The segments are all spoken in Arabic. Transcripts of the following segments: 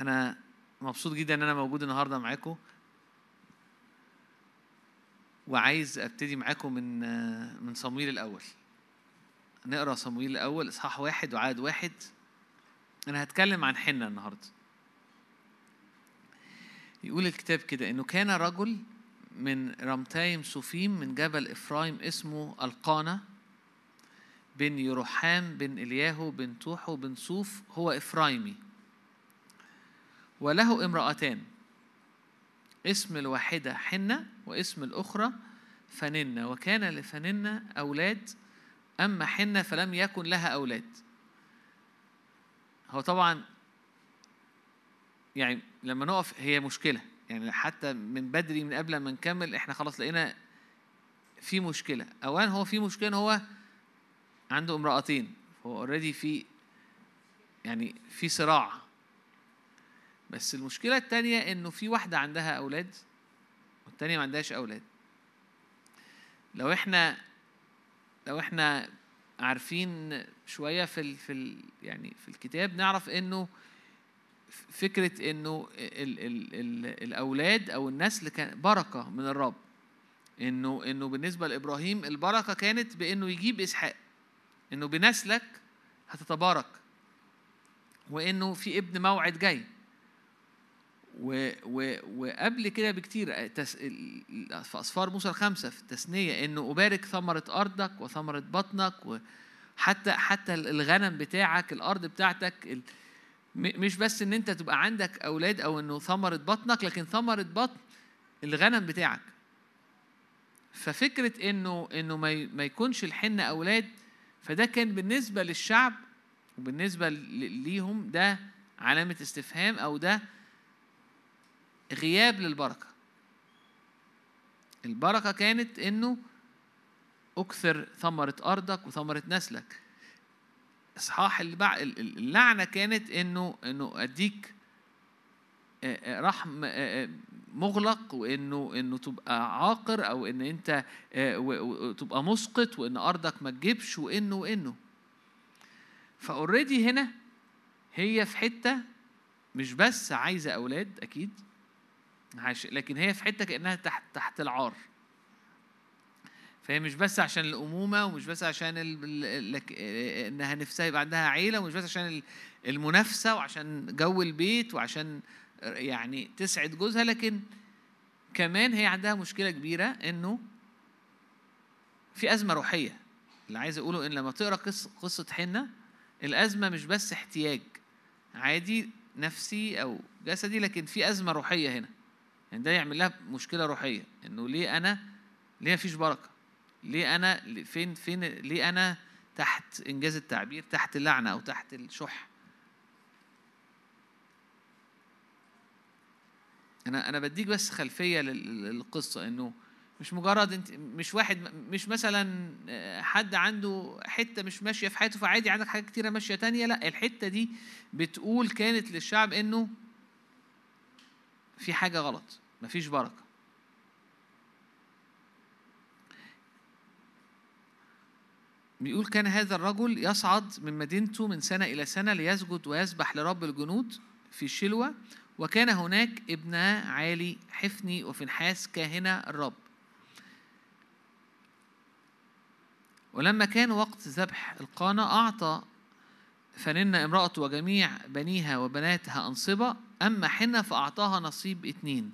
أنا مبسوط جدا إن أنا موجود النهاردة معاكم. وعايز أبتدي معاكم من من صمويل الأول. نقرأ صمويل الأول إصحاح واحد وعدد واحد. أنا هتكلم عن حنة النهاردة. يقول الكتاب كده إنه كان رجل من رمتايم صوفيم من جبل إفرايم اسمه القانة بن يروحام بن إلياهو بن توحو بن صوف هو إفرايمي. وله امرأتان اسم الواحدة حنة واسم الأخرى فننة. وكان لفننة أولاد أما حنة فلم يكن لها أولاد. هو طبعا يعني لما نقف هي مشكلة. يعني حتى من بدري من قبل ما نكمل إحنا خلاص لقينا في مشكلة. أولا هو في مشكلة هو عنده امرأتين. هو اوريدي في يعني في صراع. بس المشكلة التانية إنه في واحدة عندها أولاد والتانية ما عندهاش أولاد. لو إحنا لو إحنا عارفين شوية في ال في ال يعني في الكتاب نعرف إنه فكرة إنه ال ال ال الأولاد أو النسل كان بركة من الرب. إنه إنه بالنسبة لإبراهيم البركة كانت بإنه يجيب إسحاق. إنه بنسلك هتتبارك. وإنه في ابن موعد جاي. و و وقبل كده بكتير تس... في أسفار موسى الخمسة في التثنية إنه أبارك ثمرة أرضك وثمرة بطنك وحتى حتى الغنم بتاعك الأرض بتاعتك. مش بس إن أنت تبقى عندك أولاد أو إنه ثمرة بطنك لكن ثمرة بطن الغنم بتاعك ففكرة إنه إنه ما. ما يكونش الحنة أولاد فده كان بالنسبة للشعب وبالنسبة ليهم ده علامة استفهام أو ده غياب للبركة. البركة كانت إنه أكثر ثمرة أرضك وثمرة نسلك. إصحاح اللي اللعنة كانت إنه إنه أديك رحم مغلق وإنه إنه تبقى عاقر أو إن أنت تبقى مسقط وإن أرضك ما تجيبش وإنه وإنه. فأوريدي هنا هي في حتة مش بس عايزة أولاد أكيد لكن هي في حتة كأنها تحت تحت العار. فهي مش بس عشان الأمومة ومش بس عشان ال... ال... إنها نفسها يبقى عندها عيلة ومش بس عشان المنافسة وعشان جو البيت وعشان يعني تسعد جوزها لكن كمان هي عندها مشكلة كبيرة إنه في أزمة روحية. اللي عايز أقوله إن لما تقرأ قصه قصة حنة الأزمة مش بس احتياج عادي نفسي أو جسدي لكن في أزمة روحية هنا. يعني ده يعمل لها مشكلة روحية إنه ليه أنا ليه مفيش بركة؟ ليه أنا فين فين ليه أنا تحت إنجاز التعبير تحت اللعنه أو تحت الشح؟ أنا أنا بديك بس خلفية للقصة إنه مش مجرد أنت مش واحد مش مثلا حد عنده حتة مش ماشية في حياته فعادي عندك حاجات كتيرة ماشية تانية لا الحتة دي بتقول كانت للشعب إنه في حاجة غلط. مفيش بركة. بيقول كان هذا الرجل يصعد من مدينته من سنة إلى سنة ليسجد ويسبح لرب الجنود في شلوة وكان هناك ابنا عالي حفني وفنحاس كاهنا الرب. ولما كان وقت ذبح القانة أعطى فنن امرأته وجميع بنيها وبناتها أنصبة أما حنة فأعطاها نصيب اتنين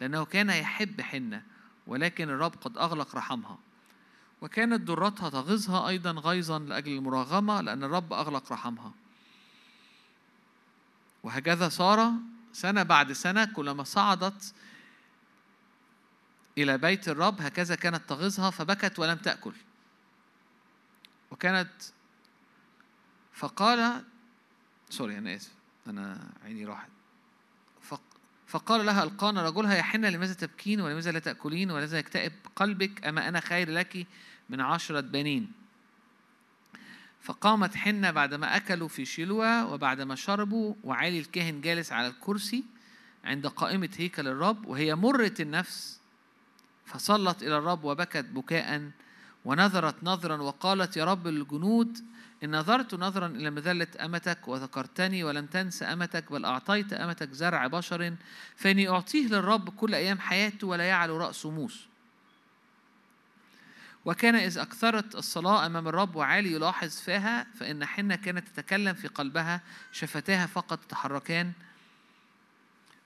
لأنه كان يحب حنة ولكن الرب قد أغلق رحمها. وكانت ضرتها تغيظها أيضا غيظا لأجل المراغمة لأن الرب أغلق رحمها. وهكذا صار سنة بعد سنة كلما صعدت إلى بيت الرب هكذا كانت تغيظها فبكت ولم تأكل. وكانت فقال سوري أنا آسف أنا عيني راحت. فقال لها ألقانا رجلها يا حنة لماذا تبكين؟ ولماذا لا تأكلين؟ ولماذا يكتئب قلبك؟ أما أنا خير لك من عشرة بنين. فقامت حنة بعدما أكلوا في شلوى وبعدما شربوا وعالي الكاهن جالس على الكرسي عند قائمة هيكل الرب وهي مرة النفس. فصلت إلى الرب وبكت بكاء ونظرت نظرا وقالت يا رب الجنود إن نظرت نظرا إلى مذلة أمتك وذكرتني ولم تنس أمتك بل أعطيت أمتك زرع بشر فإني أعطيه للرب كل أيام حياته ولا يعلو رأسه موس وكان إذ أكثرت الصلاة أمام الرب وعالي يلاحظ فيها فإن حنة كانت تتكلم في قلبها شفتاها فقط تحركان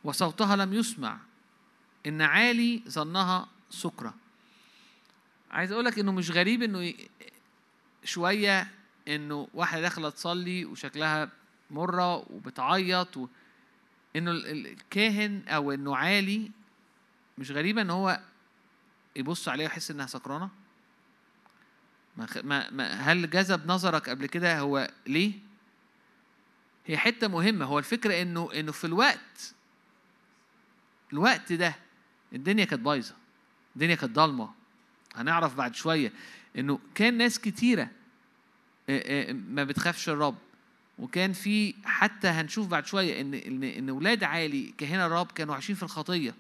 وصوتها لم يسمع. إن عالي ظنها سكرة. عايز أقول لك إنه مش غريب إنه شوية إنه واحدة داخلة تصلي وشكلها مرة وبتعيط و... إنه الكاهن أو إنه عالي مش غريبة إن هو يبص عليها ويحس إنها سكرانة؟ ما ما هل جذب نظرك قبل كده هو ليه؟ هي حتة مهمة. هو الفكرة إنه إنه في الوقت الوقت ده الدنيا كانت بايظة الدنيا كانت ضلمة. هنعرف بعد شوية إنه كان ناس كتيرة ما بتخافش الرب. وكان في حتى هنشوف بعد شوية إن إن إن ولاد عالي كهنة الرب كانوا عايشين في الخطية.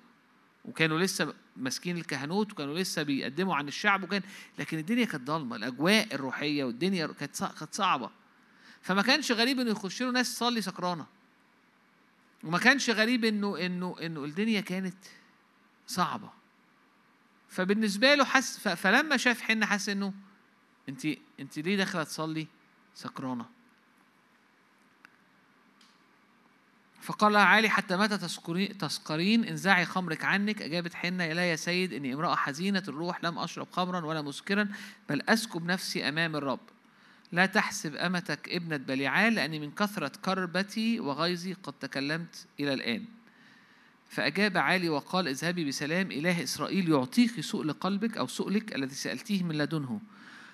وكانوا لسه ماسكين الكهنوت وكانوا لسه بيقدموا عن الشعب وكان لكن الدنيا كانت ضلمة الأجواء الروحية والدنيا كانت كانت صعبة. فما كانش غريب إنه يخش له ناس تصلي سكرانة. وما كانش غريب إنه إنه إنه الدنيا كانت صعبة. فبالنسبة له حس فلما شاف حنة حس إنه انت انت ليه داخلة تصلي سكرانة؟ فقال لها عالي حتى متى تسقرين انزعي خمرك عنك. أجابت حنة لا يا سيد إني امرأة حزينة الروح لم أشرب خمرا ولا مسكرا بل أسكب نفسي أمام الرب. لا تحسب أمتك ابنة بليعال لأني من كثرة كربتي وغيظي قد تكلمت إلى الآن. فأجاب عالي وقال اذهبي بسلام إله إسرائيل يعطيك سؤل قلبك أو سؤلك الذي سألتيه من لدنه.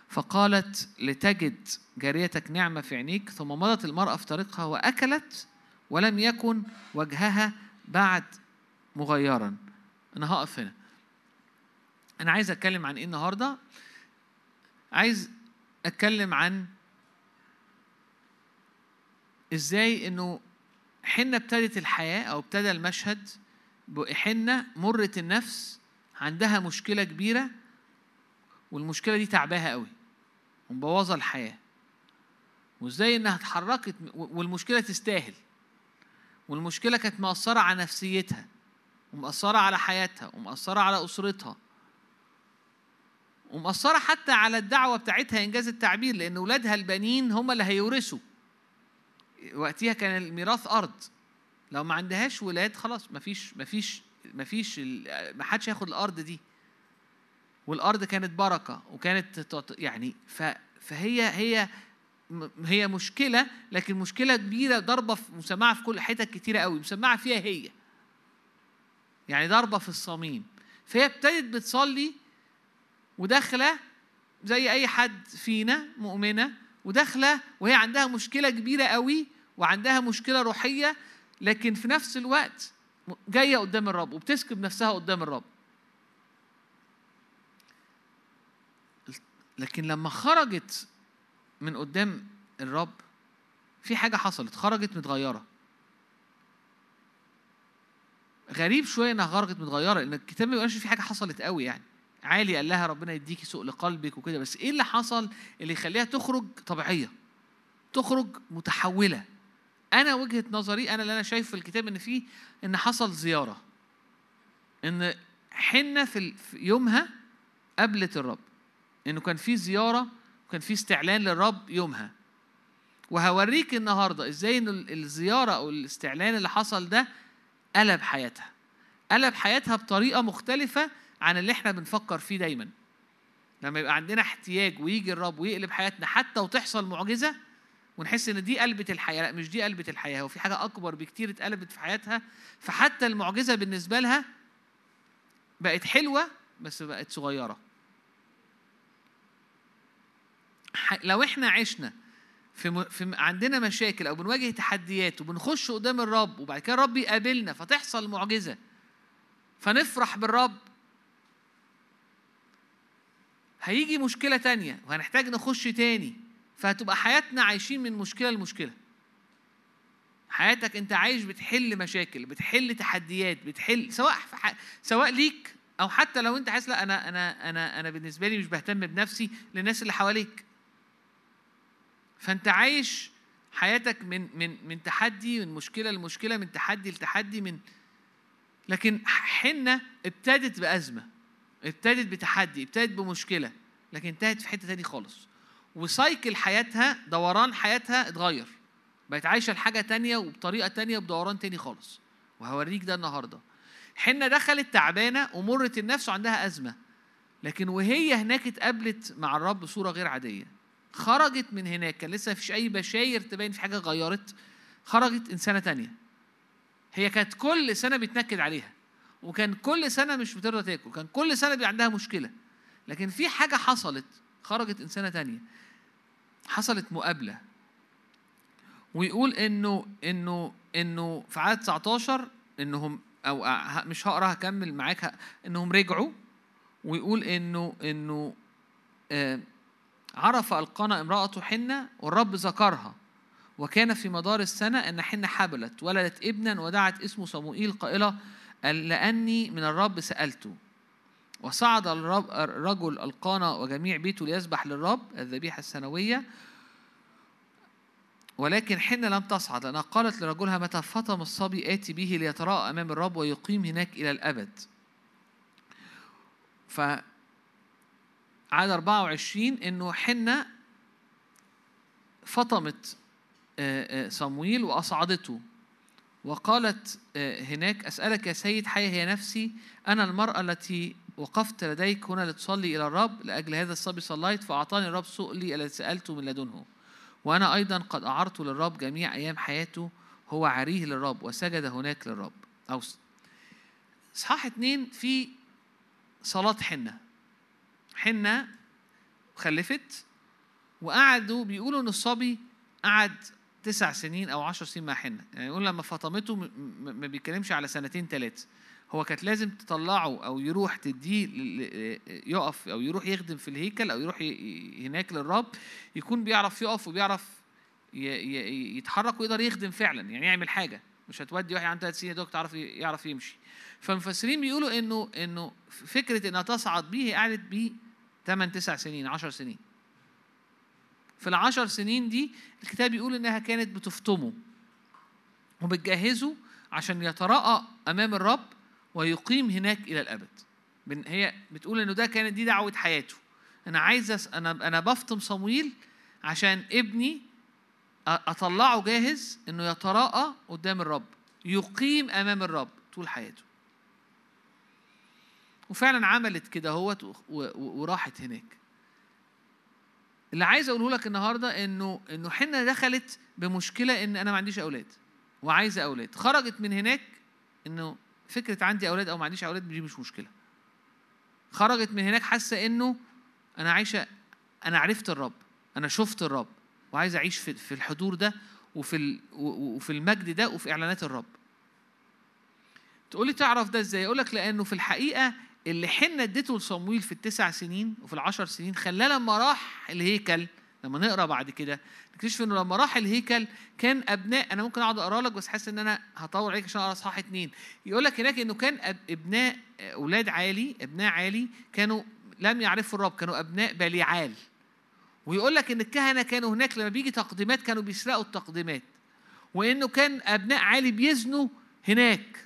فقالت لتجد جاريتك نعمة في عينيك ثم مضت المرأة في طريقها وأكلت ولم يكن وجهها بعد مغيرا. أنا هقف هنا. أنا عايز أتكلم عن إيه النهاردة؟ عايز أتكلم عن إزاي إنه حنة ابتدت الحياة أو ابتدى المشهد بحنة مرة النفس عندها مشكلة كبيرة والمشكلة دي تعباها قوي ومبوظة الحياة. وإزاي إنها اتحركت والمشكلة تستاهل. والمشكلة كانت مأثرة على نفسيتها ومأثرة على حياتها ومأثرة على أسرتها ومأثرة حتى على الدعوة بتاعتها إنجاز التعبير لأن أولادها البنين هم اللي هيورثوا. وقتها كان الميراث أرض. لو ما عندهاش ولاد خلاص مفيش مفيش مفيش ما حدش هياخد الأرض دي. والأرض كانت بركة وكانت يعني فهي هي هي مشكلة لكن مشكلة كبيرة ضربة مسمعة في كل حتت كتيرة قوي مسمعة فيها هي. يعني ضربة في الصميم. فهي ابتدت بتصلي وداخلة زي أي حد فينا مؤمنة وداخلة وهي عندها مشكلة كبيرة قوي وعندها مشكلة روحية لكن في نفس الوقت جاية قدام الرب وبتسكب نفسها قدام الرب. لكن لما خرجت من قدام الرب في حاجة حصلت خرجت متغيرة. غريب شوية إنها خرجت متغيرة لأن الكتاب ما في حاجة حصلت قوي يعني. عالي قال لها ربنا يديكي سوء لقلبك وكده بس إيه اللي حصل؟ اللي يخليها تخرج طبيعية تخرج متحولة. أنا وجهة نظري أنا اللي أنا شايف في الكتاب إن في إن حصل زيارة. إن حنة في يومها قابلت الرب. إنه كان في زيارة وكان في استعلان للرب يومها. وهوريك النهارده إزاي إن الزيارة أو الاستعلان اللي حصل ده قلب حياتها. قلب حياتها بطريقة مختلفة عن اللي إحنا بنفكر فيه دايما. لما يبقى عندنا احتياج ويجي الرب ويقلب حياتنا حتى وتحصل معجزة ونحس إن دي قلبة الحياة لأ مش دي قلبة الحياة هو في حاجة أكبر بكتير اتقلبت في حياتها. فحتى المعجزة بالنسبة لها بقت حلوة بس بقت صغيرة. لو إحنا عشنا في, في عندنا مشاكل أو بنواجه تحديات وبنخش قدام الرب وبعد كده الرب يقابلنا فتحصل معجزة فنفرح بالرب. هيجي مشكلة تانية وهنحتاج نخش تاني فهتبقى حياتنا عايشين من مشكلة لمشكلة. حياتك أنت عايش بتحل مشاكل بتحل تحديات بتحل سواء سواء ليك أو حتى لو أنت حاسس لا أنا أنا أنا أنا بالنسبة لي مش بهتم بنفسي للناس اللي حواليك. فانت عايش حياتك من من من تحدي من مشكلة لمشكلة من تحدي لتحدي من لكن حنة ابتدت بأزمة ابتدت بتحدي ابتدت بمشكلة لكن انتهت في حتة تاني خالص. وسايكل حياتها دوران حياتها اتغير بقت عايشة لحاجة تانية وبطريقة تانية بدوران تاني خالص. وهوريك ده النهارده. حنة دخلت تعبانة ومرت النفس وعندها أزمة لكن وهي هناك اتقابلت مع الرب بصورة غير عادية. خرجت من هناك. كان لسه مفيش أي بشاير تبين في حاجة غيرت. خرجت إنسانة تانية. هي كانت كل سنة بيتنكد عليها. وكان كل سنة مش بترضى تاكل. كان كل سنة بيبقى عندها مشكلة. لكن في حاجة حصلت خرجت إنسانة تانية. حصلت مقابلة. ويقول إنه إنه إنه في عدد 19 إنهم أو مش هقرأ هكمل معاك إنهم رجعوا. ويقول إنه إنه آه عرف القنا امرأة حنة والرب ذكرها وكان في مدار السنة أن حنة حبلت ولدت ابنا ودعت اسمه صموئيل قائلة لأني من الرب سألته. وصعد الرب الرجل ألقانا وجميع بيته ليسبح للرب الذبيحة السنوية. ولكن حنة لم تصعد لأنها قالت لرجلها متى فطم الصبي آتي به ليتراءى أمام الرب ويقيم هناك إلى الأبد. ف عدد 24 إنه حنة فطمت صمويل وأصعدته. وقالت هناك أسألك يا سيد حي هي نفسي أنا المرأة التي وقفت لديك هنا لتصلي إلى الرب لأجل هذا الصبي صليت فأعطاني الرب سؤلي الذي سألته من لدنه. وأنا أيضا قد أعرت للرب جميع أيام حياته هو عريه للرب وسجد هناك للرب. أو إصحاح اتنين في صلاة حنة. حنة خلفت وقعدوا بيقولوا إن الصبي قعد تسع سنين أو عشر سنين مع حنة. يعني يقول لما فطمته ما بيتكلمش على سنتين ثلاثة هو كانت لازم تطلعه أو يروح تديه يقف أو يروح يخدم في الهيكل أو يروح هناك للرب يكون بيعرف يقف وبيعرف يتحرك ويقدر يخدم فعلا يعني يعمل حاجة. مش هتودي واحد عنده ثلاث سنين دوك تعرف يعرف يمشي. فالمفسرين بيقولوا إنه إنه فكرة إنها تصعد بيه قعدت بيه 8 9 سنين 10 سنين. في العشر سنين دي الكتاب بيقول إنها كانت بتفطمه وبتجهزه عشان يتراءى أمام الرب ويقيم هناك إلى الأبد. هي بتقول إنه ده كانت دي دعوة حياته. أنا عايز أنا أنا بفطم صمويل عشان ابني أطلعه جاهز إنه يتراءى قدام الرب يقيم أمام الرب طول حياته. وفعلا عملت كده هوت وراحت هناك. اللي عايز أقوله لك النهارده إنه إنه حنة دخلت بمشكلة إن أنا ما عنديش أولاد وعايزة أولاد. خرجت من هناك إنه فكرة عندي أولاد أو ما عنديش أولاد دي مش مشكلة. خرجت من هناك حاسة إنه أنا عايشة أنا عرفت الرب أنا شفت الرب وعايز أعيش في في الحضور ده وفي وفي المجد ده وفي إعلانات الرب. تقولي تعرف ده إزاي؟ أقول لك لأنه في الحقيقة اللي حنة اديته لصمويل في التسع سنين وفي العشر سنين خلاه لما راح الهيكل لما نقرأ بعد كده نكتشف إنه لما راح الهيكل كان أبناء أنا ممكن أقعد أقرأ لك بس حاسس إن أنا هطول عليك عشان أقرأ اصحاح اتنين. يقول لك هناك إنه كان أبناء أولاد عالي أبناء عالي كانوا لم يعرفوا الرب كانوا أبناء بليعال. ويقول لك إن الكهنة كانوا هناك لما بيجي تقديمات كانوا بيسرقوا التقديمات. وإنه كان أبناء عالي بيزنوا هناك.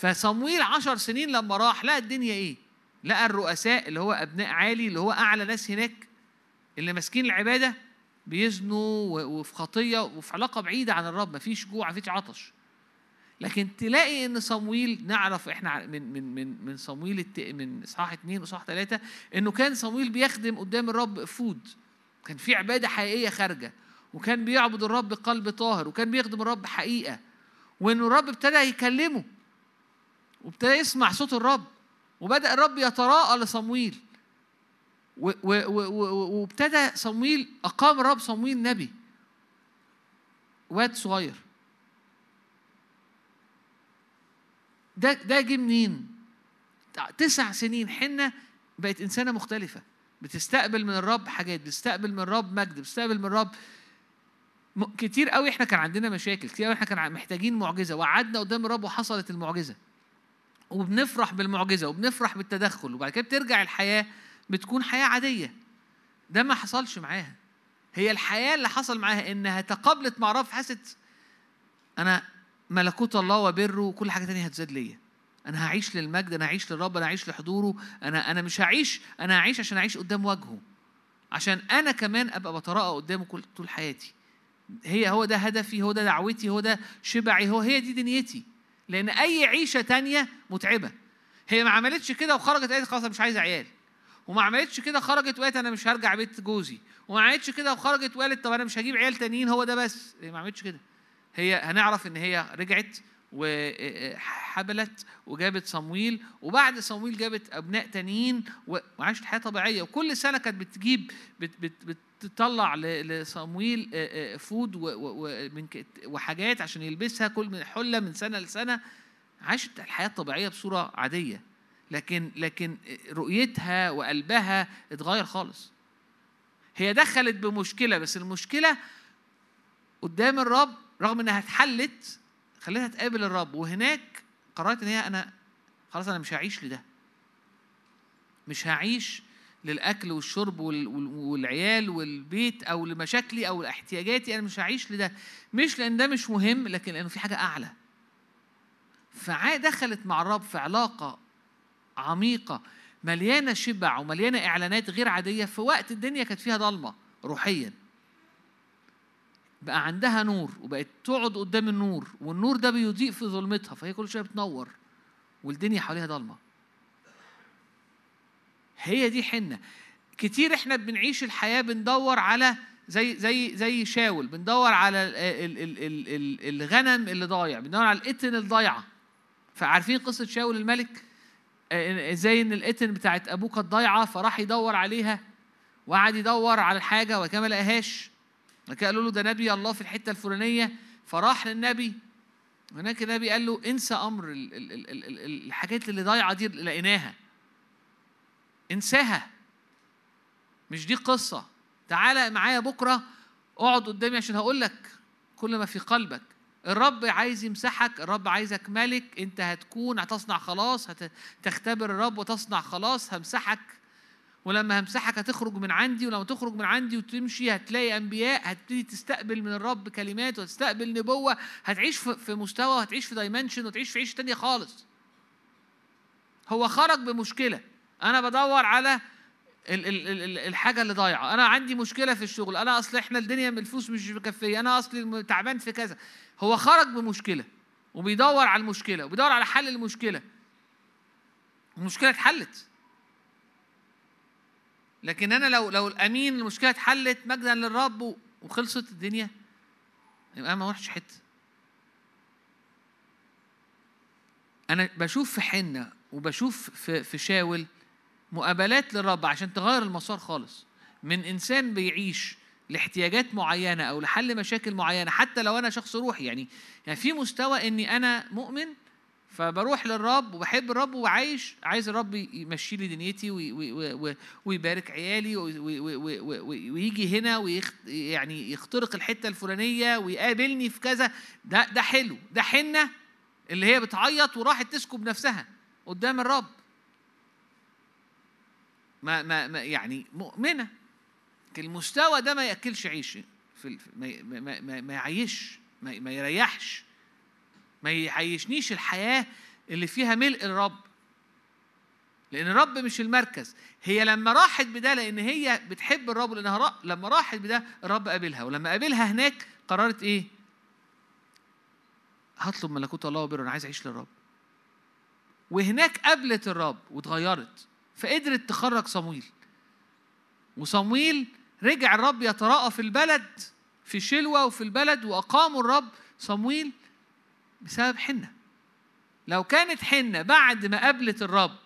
فصمويل عشر سنين لما راح لقى الدنيا إيه؟ لقى الرؤساء اللي هو أبناء عالي اللي هو أعلى ناس هناك اللي ماسكين العبادة بيزنوا وفي خطية وفي علاقة بعيدة عن الرب مفيش جوع مفيش عطش. لكن تلاقي إن صمويل نعرف إحنا من من من من صمويل. من إصحاح اثنين وإصحاح ثلاثة إنه كان صمويل بيخدم قدام الرب فود كان في عبادة حقيقية خارجة وكان بيعبد الرب بقلب طاهر وكان بيخدم الرب حقيقة وانه الرب ابتدى يكلمه. وابتدى يسمع صوت الرب وبدأ الرب يتراءى لصمويل. وابتدى صمويل أقام الرب صمويل نبي. واد صغير. ده ده جه منين؟ تسع سنين حنة بقت إنسانة مختلفة. بتستقبل من الرب حاجات بتستقبل من الرب مجد بتستقبل من الرب كتير قوي إحنا كان عندنا مشاكل كتير قوي إحنا كان محتاجين معجزة وقعدنا قدام الرب وحصلت المعجزة. وبنفرح بالمعجزة وبنفرح بالتدخل وبعد كده بترجع الحياة بتكون حياة عادية. ده ما حصلش معاها. هي الحياة اللي حصل معاها إنها تقابلت مع رب حست أنا ملكوت الله وبره وكل حاجة تانية هتزاد ليا. أنا هعيش للمجد أنا هعيش للرب أنا هعيش لحضوره. أنا أنا مش هعيش أنا هعيش عشان أعيش قدام وجهه. عشان أنا كمان أبقى بتراءى قدامه كل طول حياتي. هي هو ده هدفي هو ده دعوتي هو ده شبعي هو هي دي دنيتي. لأن أي عيشة تانية متعبة. هي ما عملتش كده وخرجت قالت خلاص مش عايزه عيال. وما عملتش كده خرجت وقالت أنا مش هرجع بيت جوزي. وما عملتش كده وخرجت وقالت طب أنا مش هجيب عيال تانيين هو ده بس. هي ما عملتش كده. هي هنعرف إن هي رجعت وحبلت وجابت صمويل. وبعد صمويل جابت أبناء تانيين. وعاشت حياة طبيعية. وكل سنة كانت بتجيب بت بت بتطلع لصمويل فود وحاجات عشان يلبسها كل من حلة من سنة لسنة. عاشت الحياة الطبيعية بصورة عادية لكن لكن رؤيتها وقلبها اتغير خالص. هي دخلت بمشكلة بس المشكلة قدام الرب رغم إنها اتحلت خليتها تقابل الرب. وهناك قررت إن هي أنا خلاص أنا مش هعيش لده. مش هعيش للأكل والشرب والعيال والبيت أو لمشاكلي أو لاحتياجاتي أنا مش هعيش لده. مش لأن ده مش مهم لكن لأنه في حاجة أعلى. فدخلت مع الرب في علاقة عميقة مليانة شبع ومليانة إعلانات غير عادية في وقت الدنيا كانت فيها ضلمة روحيا. بقى عندها نور وبقت تقعد قدام النور والنور ده بيضيء في ظلمتها فهي كل شوية بتنور والدنيا حواليها ضلمة. هي دي حنة. كتير إحنا بنعيش الحياة بندور على زي زي زي شاول بندور على ال ال ال ال الغنم اللي ضايع بندور على القتن الضايعة. فعارفين قصة شاول الملك؟ زي إن القتن بتاعت ابوه كانت ضايعه فراح يدور عليها وقعد يدور على الحاجة وكان ما لقاهاش. قالوا له ده نبي الله في الحتة الفلانية. فراح للنبي. هناك النبي قال له انسى أمر الحاجات اللي ضايعة دي لقيناها. انساها. مش دي قصة. تعالى معايا بكرة اقعد قدامي عشان هقول لك كل ما في قلبك. الرب عايز يمسحك الرب عايزك ملك انت هتكون هتصنع خلاص هتختبر الرب وتصنع خلاص همسحك. ولما همسحك هتخرج من عندي ولما تخرج من عندي وتمشي هتلاقي أنبياء هتبتدي تستقبل من الرب كلمات وتستقبل نبوة. هتعيش في مستوى هتعيش في دايمنشن وتعيش في عيشة تانية خالص. هو خرج بمشكلة. أنا بدور على ال ال ال الحاجة اللي ضايعة. أنا عندي مشكلة في الشغل. أنا أصل إحنا الدنيا الفلوس مش مكفيه أنا أصلي تعبان في كذا. هو خرج بمشكلة وبيدور على المشكلة وبيدور على حل المشكلة. المشكلة اتحلت. لكن أنا لو لو الأمين المشكلة اتحلت مجدا للرب وخلصت الدنيا يبقى أنا ما اروحش حتة. أنا بشوف في حنة وبشوف في في شاول مقابلات للرب عشان تغير المسار خالص. من إنسان بيعيش لاحتياجات معينة أو لحل مشاكل معينة حتى لو أنا شخص روحي يعني يعني في مستوى إني أنا مؤمن فبروح للرب وبحب الرب وعايش عايز الرب يمشي لي دنيتي ويبارك عيالي ويجي هنا يعني يخترق الحتة الفلانية ويقابلني في كذا. ده ده حلو. ده حنة اللي هي بتعيط وراحت تسكب نفسها قدام الرب. ما ما, ما يعني مؤمنة. المستوى ده ما يأكلش عيش في ما ما ما, ما يعيش ما, ما يريحش. ما يعيشنيش الحياة اللي فيها ملء الرب. لأن الرب مش المركز. هي لما راحت بده لأن هي بتحب الرب لأنها رأ... لما راحت بده الرب قابلها. ولما قابلها هناك قررت إيه؟ هطلب ملكوت الله وبره أنا عايز أعيش للرب. وهناك قابلت الرب واتغيرت. فقدرت تخرج صمويل. وصمويل رجع الرب يتراءى في البلد في شلوة وفي البلد وأقاموا الرب صمويل بسبب حنة. لو كانت حنة بعد ما قابلت الرب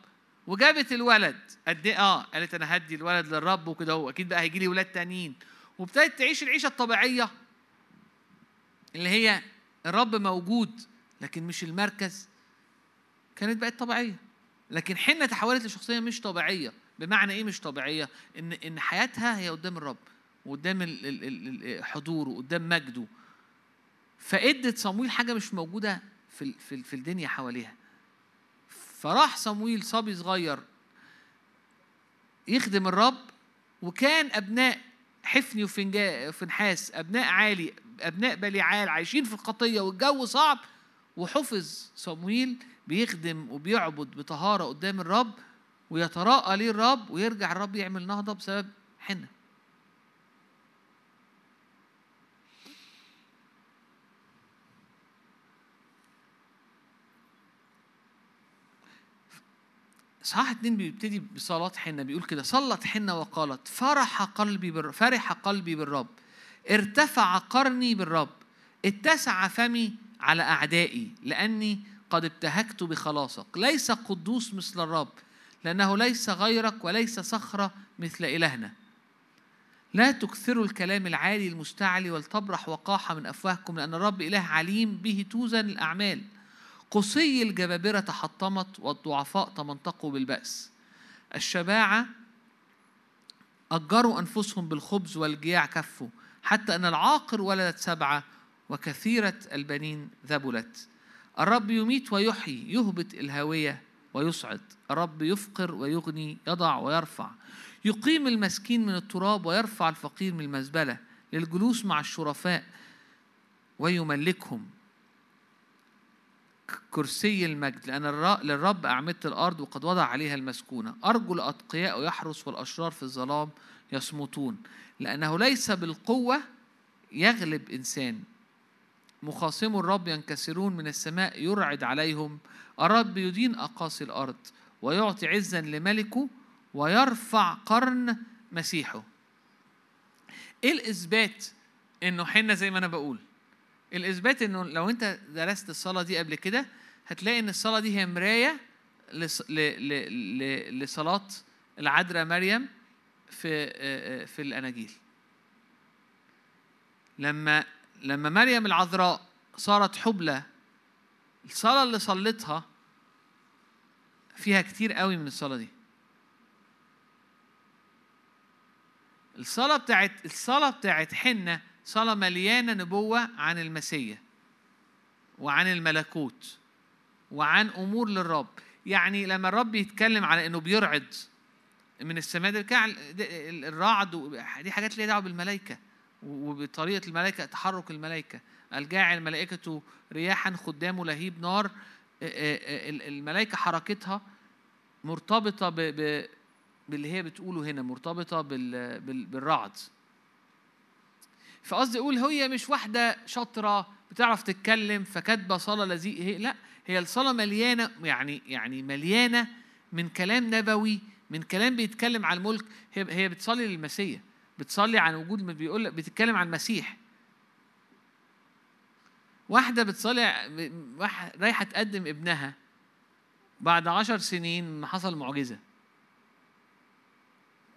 وجابت الولد قد إيه؟ آه قالت أنا هدي الولد للرب وكده هو أكيد بقى هيجي لي ولاد تانيين. وابتدت تعيش العيشة الطبيعية اللي هي الرب موجود لكن مش المركز. كانت بقت طبيعية. لكن حنه تحولت لشخصية مش طبيعية. بمعنى إيه مش طبيعية؟ إن إن حياتها هي قدام الرب وقدام حضوره قدام مجده. فادت صمويل حاجة مش موجودة في في الدنيا حواليها. فراح صمويل صبي صغير يخدم الرب وكان أبناء حفني وفنحاس أبناء عالي أبناء بليعال عايشين في الخطيه والجو صعب. وحفظ صمويل بيخدم وبيعبد بطهارة قدام الرب ويتراءى ليه الرب ويرجع الرب يعمل نهضة بسبب حنة. صح اتنين بيبتدي بصلاة حنة بيقول كده صلت حنة وقالت فرح قلبي بالرب فرح قلبي بالرب ارتفع قرني بالرب اتسع فمي على أعدائي لأني قد ابتهجت بخلاصك. ليس قدوس مثل الرب لأنه ليس غيرك وليس صخرة مثل إلهنا. لا تكثروا الكلام العالي المستعلي ولتبرح وقاحة من أفواهكم لأن الرب إله عليم به توزن الأعمال. قصي الجبابرة تحطمت والضعفاء تمنطقوا بالبأس. الشباعة أجروا أنفسهم بالخبز والجياع كفوا حتى أن العاقر ولدت سبعة وكثيرة البنين ذبلت. الرب يميت ويحيي يهبط الهاوية ويصعد. الرب يفقر ويغني يضع ويرفع. يقيم المسكين من التراب ويرفع الفقير من المزبلة للجلوس مع الشرفاء ويملكهم. كرسي المجد لأن للرب أعمدة الأرض وقد وضع عليها المسكونة. أرجو الأتقياء يحرس والأشرار في الظلام يصمتون. لأنه ليس بالقوة يغلب إنسان. مخاصم الرب ينكسرون من السماء يرعد عليهم. الرب يدين أقاصي الأرض ويعطي عزا لملكه ويرفع قرن مسيحه. إيه الإثبات إنه حنه زي ما أنا بقول؟ الإثبات إنه لو أنت درست الصلاة دي قبل كده هتلاقي إن الصلاة دي هي مراية لص- ل- ل- ل- لصلاة العذراء مريم في في الأناجيل. لما لما مريم العذراء صارت حبلى الصلاة اللي صلتها فيها كتير قوي من الصلاة دي. الصلاة بتاعت الصلاة بتاعت حنة صلاة مليانة نبوة عن المسيح وعن الملكوت وعن أمور للرب. يعني لما الرب يتكلم على إنه بيرعد من السماء ده الرعد دي حاجات ليها دعوة بالملائكة. وبطريقة الملائكة تحرك الملائكة. الجاعل ملائكته رياحا خدامه لهيب نار. الملائكة حركتها مرتبطة باللي هي بتقوله هنا مرتبطة بال... بال... بالرعد. فقصدي أقول هي مش واحدة شاطرة بتعرف تتكلم فكاتبة صلاة لذيذ. هي لا هي الصلاة مليانة يعني يعني مليانة من كلام نبوي من كلام بيتكلم عن الملك. هي هي بتصلي للمسيح. بتصلي عن وجود بيقول بتتكلم عن المسيح. واحدة بتصلي رايحة تقدم ابنها بعد عشر سنين حصل معجزة.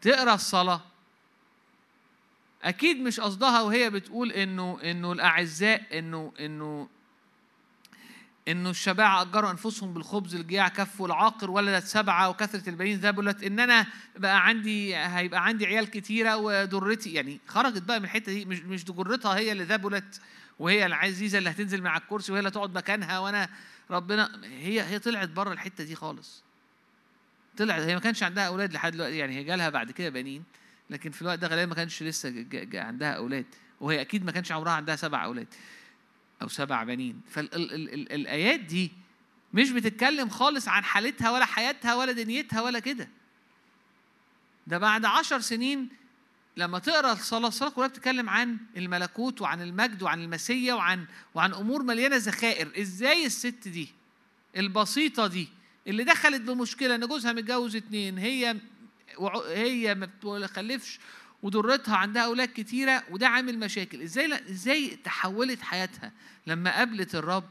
تقرأ الصلاة. أكيد مش قصدها وهي بتقول إنه إنه الأعزاء إنه إنه إنه الشباعة أجروا أنفسهم بالخبز الجياع كفوا العاقر ولدت سبعه وكثرة البنين ذبلت ان أنا بقى عندي هيبقى عندي عيال كتيرة وضرتي يعني خرجت بقى من الحتة دي مش مش ضرتها هي اللي ذبلت وهي العزيزة اللي هتنزل على الكرسي وهي اللي تقعد مكانها وأنا ربنا هي هي طلعت بره الحتة دي خالص. طلعت هي ما كانش عندها أولاد لحد دلوقتي يعني هي جالها بعد كده بنين لكن في الوقت ده غالبا ما كانش لسه عندها أولاد وهي أكيد ما كانش عمرها عندها سبع أولاد. أو سبع بنين. فالايات دي مش بتتكلم خالص عن حالتها ولا حياتها ولا دنيتها ولا كده. ده بعد عشر سنين لما تقرأ الصلاه الصلاة كلها بتتكلم عن الملكوت وعن المجد وعن المسيا وعن وعن أمور مليانة ذخائر. إزاي الست دي البسيطة دي اللي دخلت بمشكلة إن جوزها متجوز اتنين هي هي ما بتخلفش وضرتها عندها أولاد كتيرة وده عامل مشاكل. إزاي إزاي تحولت حياتها لما قابلت الرب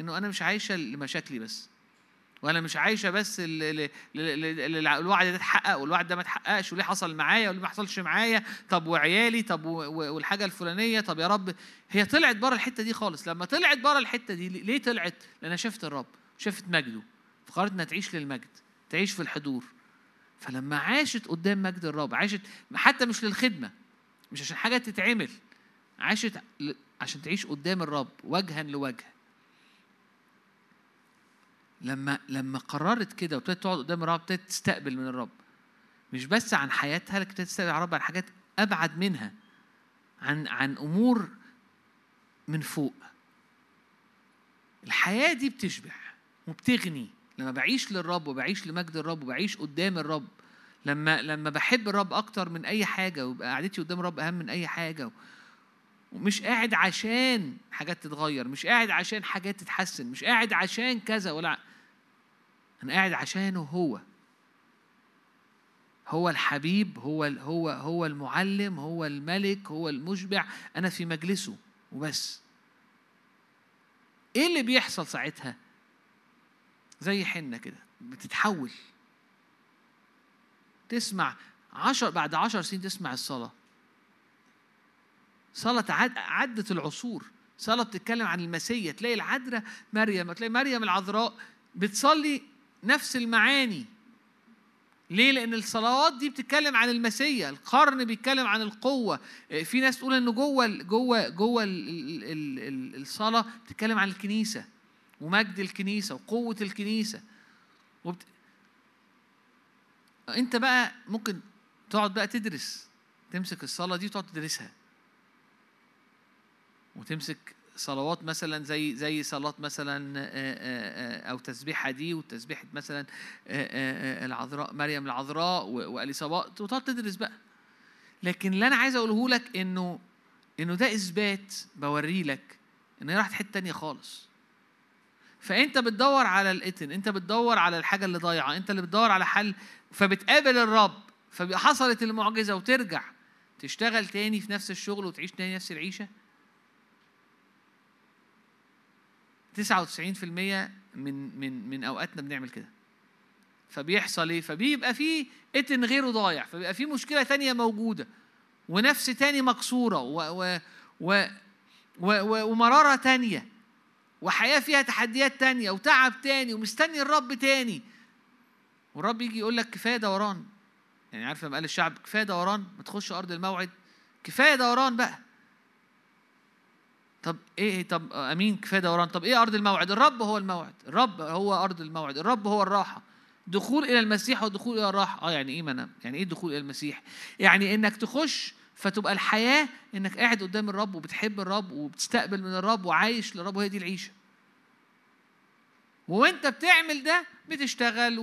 إنه أنا مش عايشة لمشاكلي بس وأنا مش عايشة بس الوعد ده اتحقق والوعد ده ما اتحققش وليه حصل معايا وليه ما حصلش معايا؟ طب وعيالي؟ طب والحاجة الفلانية؟ طب يا رب. هي طلعت بره الحتة دي خالص. لما طلعت بره الحتة دي ليه طلعت؟ لانها شافت الرب شافت مجده فقررت إنها تعيش للمجد تعيش في الحضور. فلما عاشت قدام مجد الرب عاشت حتى مش للخدمة مش عشان حاجة تتعمل عاشت عشان تعيش قدام الرب وجها لوجه. لما لما قررت كده وابتدت تقعد قدام الرب ابتدت تستقبل من الرب. مش بس عن حياتها لكن ابتدت تستقبل الرب عن حاجات أبعد منها عن عن أمور من فوق. الحياة دي بتشبع وبتغني. لما بعيش للرب وبعيش لمجد الرب وبعيش قدام الرب لما لما بحب الرب أكتر من أي حاجة ويبقى قعدتي قدام الرب أهم من أي حاجة ومش قاعد عشان حاجات تتغير مش قاعد عشان حاجات تتحسن مش قاعد عشان كذا ولا أنا قاعد عشانه هو. هو الحبيب هو هو هو المعلم هو الملك هو المشبع أنا في مجلسه وبس. إيه اللي بيحصل ساعتها؟ زي حنة كده بتتحول. تسمع عشر بعد عشر سنين تسمع الصلاة. صلاة عدت العصور. صلاة بتتكلم عن المسيا تلاقي العذراء مريم. تلاقي مريم العذراء بتصلي نفس المعاني. ليه؟ لأن الصلوات دي بتتكلم عن المسيا، القرن بيتكلم عن القوة، في ناس تقول إنه جوه جوه جوه الصلاة بتتكلم عن الكنيسة. ومجد الكنيسة وقوة الكنيسة. وبت... انت بقى ممكن تقعد بقى تدرس تمسك الصلاة دي وتقعد تدرسها. وتمسك صلوات مثلا زي زي صلاة مثلا أو تسبيحة دي وتسبيحة مثلا العذراء مريم العذراء وأليصابات وتقعد تدرس بقى. لكن اللي أنا عايز أقوله لك إنه إنه ده إثبات بوري لك إن هي راحت حتة تانية خالص. فأنت بتدور على الإتن أنت بتدور على الحاجة اللي ضايعة أنت اللي بتدور على حل فبتقابل الرب فحصلت المعجزة وترجع تشتغل تاني في نفس الشغل وتعيش تاني نفس العيشة. 99% من من من أوقاتنا بنعمل كده. فبيحصل إيه؟ فبيبقى في اتن غيره ضايع فبيبقى في مشكلة تانية موجودة ونفس تاني مكسورة و و و و ومرارة تانية. وحياة فيها تحديات تانية وتعب تاني ومستني الرب تاني. والرب يجي يقول لك كفاية دوران. يعني عارف لما قال الشعب كفاية دوران؟ ما تخش أرض الموعد. كفاية دوران بقى. طب إيه؟ طب آمين كفاية دوران. طب إيه أرض الموعد؟ الرب هو الموعد. الرب هو أرض الموعد. الرب هو الراحة. دخول إلى المسيح ودخول إلى الراحة. آه يعني إيه ما يعني إيه الدخول إلى المسيح؟ يعني إنك تخش فتبقى الحياة إنك قاعد قدام الرب وبتحب الرب وبتستقبل من الرب وعايش للرب وهي دي العيشة. وأنت بتعمل ده بتشتغل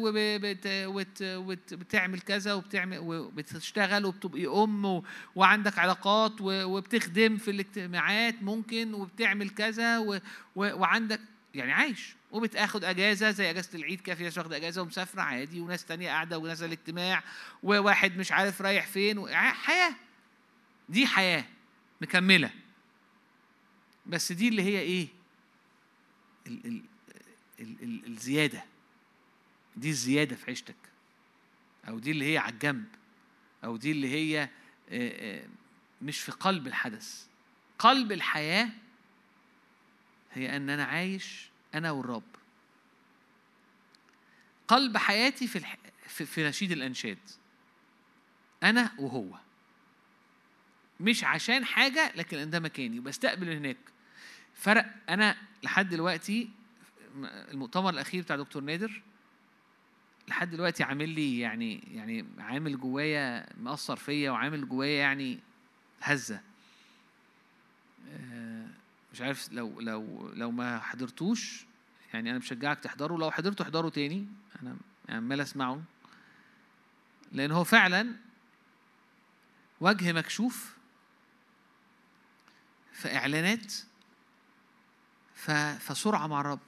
وبتعمل كذا وبتعمل وبتشتغل وبتبقي أم وعندك علاقات وبتخدم في الاجتماعات ممكن وبتعمل كذا وعندك يعني عايش. وبتاخد أجازة زي أجازة العيد في ناس واخدة أجازة ومسافرة عادي وناس تانية قاعدة ونازله الاجتماع وواحد مش عارف رايح فين حياه دي حياة مكملة. بس دي اللي هي إيه؟ ال ال ال ال الزيادة. دي الزيادة في عيشتك. أو دي اللي هي على الجنب. أو دي اللي هي مش في قلب الحدث. قلب الحياة هي أن أنا عايش أنا والرب. قلب حياتي في الح... في, نشيد الإنشاد. أنا وهو. مش عشان حاجة لكن ده مكاني وبستقبل هناك. فرق أنا لحد دلوقتي المؤتمر الأخير بتاع دكتور نادر لحد دلوقتي عامل لي يعني يعني عامل جوايا مأثر فيا وعامل جوايا يعني هزة. مش عارف لو لو لو ما حضرتوش يعني أنا بشجعك تحضره. لو حضرته احضره تاني أنا عمال أسمعه. لأن هو فعلا وجه مكشوف في إعلانات فسرعة مع الرب.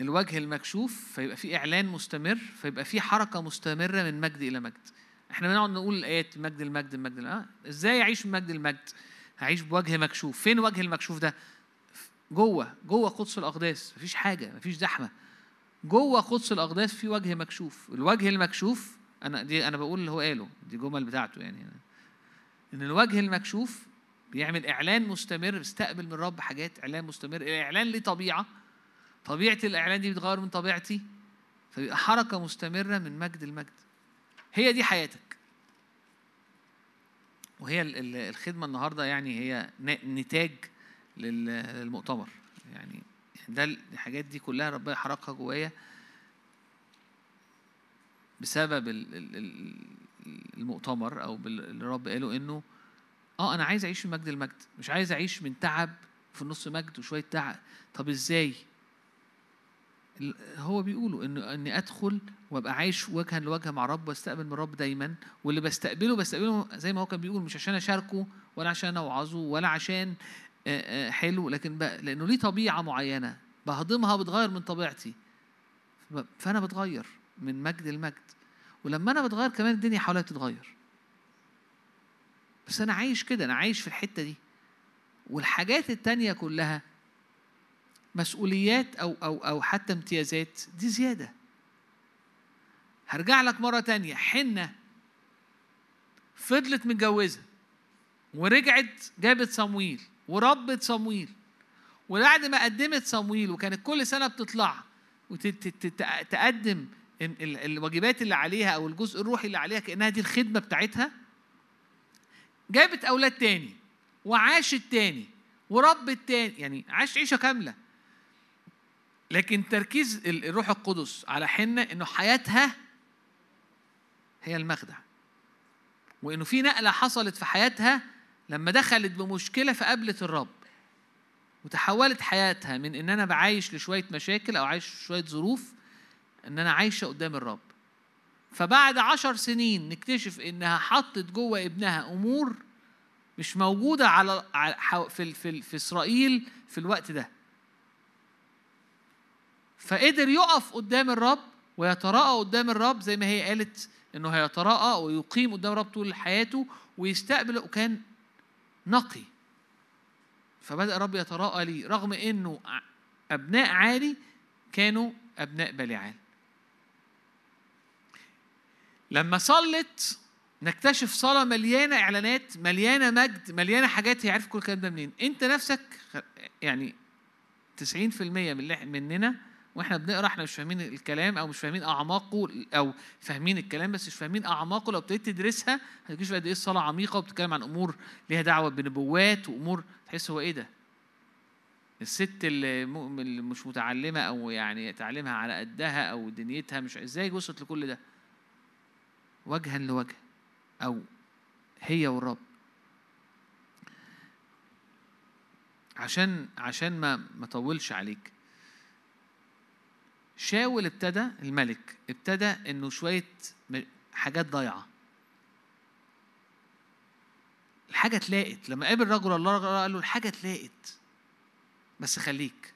الوجه المكشوف فيبقى في إعلان مستمر فيبقى في حركة مستمرة من مجد إلى مجد. إحنا بنقعد نقول الايات مجد المجد المجد آه. إزاي أعيش مجد المجد هعيش بوجه مكشوف. فين وجه المكشوف ده؟ جوه جوه قدس الأقداس. مفيش حاجة مفيش زحمة. جوه قدس الأقداس في وجه مكشوف. الوجه المكشوف أنا دي أنا بقول اللي هو قاله دي جمل بتاعته يعني. إن الوجه المكشوف بيعمل إعلان مستمر بيستقبل من الرب حاجات إعلان مستمر الاعلان ليه طبيعة طبيعه الإعلان دي بتغير من طبيعتي فبيبقى حركة مستمرة من مجد المجد هي دي حياتك. وهي الخدمة النهارده يعني هي نتاج للمؤتمر. يعني ده الحاجات دي كلها ربنا حركها جوايا بسبب المؤتمر أو باللي الرب قاله إنه آه أنا عايز أعيش من مجد المجد مش عايز أعيش من تعب في النص مجد وشوية تعب. طب إزاي؟ هو بيقولوا إنه إني أدخل وأبقى عايش وجها لوجه مع رب وأستقبل من رب دايما. واللي بستقبله بستقبله زي ما هو كان بيقول مش عشان أشاركه ولا عشان أوعظه ولا عشان حلو لكن لأنه ليه طبيعة معينة. بهضمها بتغير من طبيعتي. فأنا بتغير من مجد لمجد ولما أنا بتغير كمان الدنيا حواليا بتتغير. بس أنا عايش كده أنا عايش في الحتة دي. والحاجات التانية كلها مسؤوليات أو أو أو حتى امتيازات دي زيادة. هرجع لك مرة تانية. حنة. فضلت متجوزة. ورجعت جابت صمويل. وربت صمويل. وبعد ما قدمت صمويل وكانت كل سنة بتطلع وتقدم الواجبات اللي عليها أو الجزء الروحي اللي عليها كأنها دي الخدمة بتاعتها جابت أولاد تاني وعاشت تاني وربت تاني يعني عاشت عيشة كاملة. لكن تركيز الروح القدس على حنة إنه حياتها هي المخدع. وإنه في نقلة حصلت في حياتها لما دخلت بمشكلة فقابلت الرب وتحولت حياتها من إن أنا بعايش لشوية مشاكل أو عايش شوية ظروف إن أنا عايشة قدام الرب. فبعد عشر سنين نكتشف إنها حطت جوه ابنها أمور مش موجودة على في في في إسرائيل في الوقت ده. فقدر يقف قدام الرب ويتراءى قدام الرب زي ما هي قالت إنه هيتراءى ويقيم قدام الرب طول حياته ويستقبل وكان نقي. فبدأ الرب يتراءى لي رغم إنه أبناء عالي كانوا أبناء بليعال لما صلت نكتشف صلاة مليانة إعلانات مليانة مجد مليانة حاجات هي عارف كل الكلام ده منين أنت نفسك يعني 90% من مننا وإحنا بنقرأ إحنا مش فاهمين الكلام أو مش فاهمين أعماقه أو فاهمين الكلام بس مش فاهمين أعماقه لو ابتديت تدرسها هتكتشف قد إيه الصلاة عميقة وبتتكلم عن أمور ليها دعوة بنبوات وأمور تحس هو إيه ده؟ الست اللي مش متعلمة أو يعني تعليمها على قدها أو دنيتها مش إزاي وصلت لكل ده؟ وجها لوجه أو هي والرب. عشان عشان ما ما اطولش عليك. شاول ابتدى الملك ابتدى إنه شوية حاجات ضايعة. الحاجة اتلاقت. لما قابل رجل الله قال له الحاجة اتلاقت. بس خليك.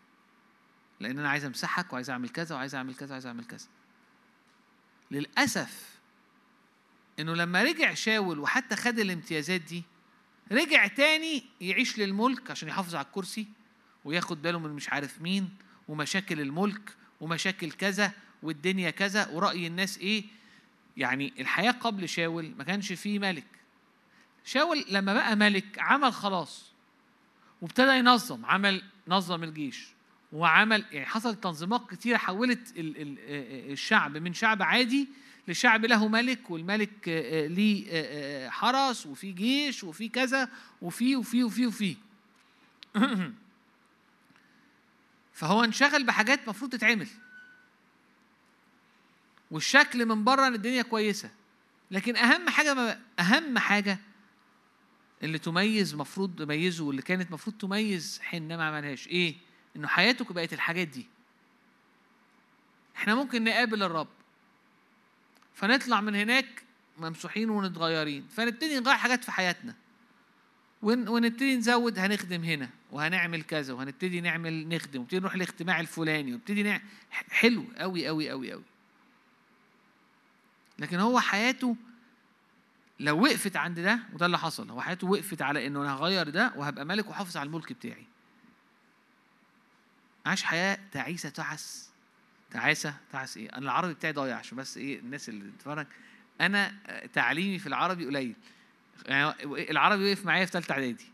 لأن أنا عايز أمسحك وعايز أعمل كذا وعايز أعمل كذا وعايز أعمل كذا. للأسف إنه لما رجع شاول وحتى خد الامتيازات دي رجع تاني يعيش للملك عشان يحافظ على الكرسي وياخد باله من مش عارف مين ومشاكل الملك ومشاكل كذا والدنيا كذا ورأي الناس إيه. يعني الحياة قبل شاول ما كانش فيه ملك. شاول لما بقى ملك عمل خلاص وابتدى ينظم عمل نظم الجيش وعمل يعني حصلت تنظيمات كتيرة حولت الشعب من شعب عادي لشعب له ملك والملك ليه حرس وفي جيش وفي كذا وفي وفي وفي وفي. فهو انشغل بحاجات المفروض تتعمل. والشكل من بره إن الدنيا كويسة. لكن أهم حاجة ما أهم حاجة اللي تميز مفروض تميزه واللي كانت مفروض تميز حنة ما عملهاش إيه؟ إنه حياته بقت الحاجات دي. إحنا ممكن نقابل الرب. فنطلع من هناك ممسوحين ونتغيرين فنبتدي نغير حاجات في حياتنا. ونبتدي نزود هنخدم هنا وهنعمل كذا وهنبتدي نعمل نخدم ونبتدي نروح الاجتماع الفلاني ونبتدي نعمل حلو قوي قوي قوي قوي لكن هو حياته لو وقفت عند ده وده اللي حصل هو حياته وقفت على إنه أنا هغير ده وهبقى ملك وحافظ على الملك بتاعي. عاش حياة تعيسة تعس. تعاسة تعس إيه؟ أنا العربي بتاعي ضايع عشان بس إيه الناس اللي بتتفرج. أنا تعليمي في العربي قليل. يعني العربي وقف معايا في ثالثه إعدادي.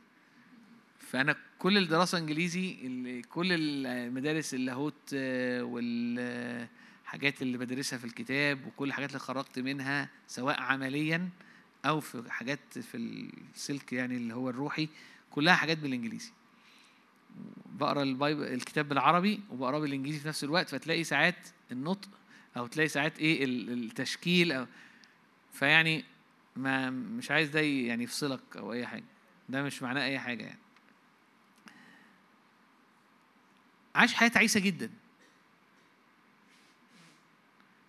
فأنا كل الدراسه إنجليزي كل المدارس اللاهوت والحاجات اللي بدرسها في الكتاب وكل الحاجات اللي خرجت منها سواء عمليا أو في حاجات في السلك يعني اللي هو الروحي كلها حاجات بالإنجليزي. بقرأ البايبل الكتاب بالعربي وبقرأه بالإنجليزي في نفس الوقت فتلاقي ساعات النطق أو تلاقي ساعات إيه التشكيل أو فيعني ما مش عايز ده يعني يفصلك أو أي حاجة. ده مش معناه أي حاجة يعني. عاش حياة تعيسه جدا.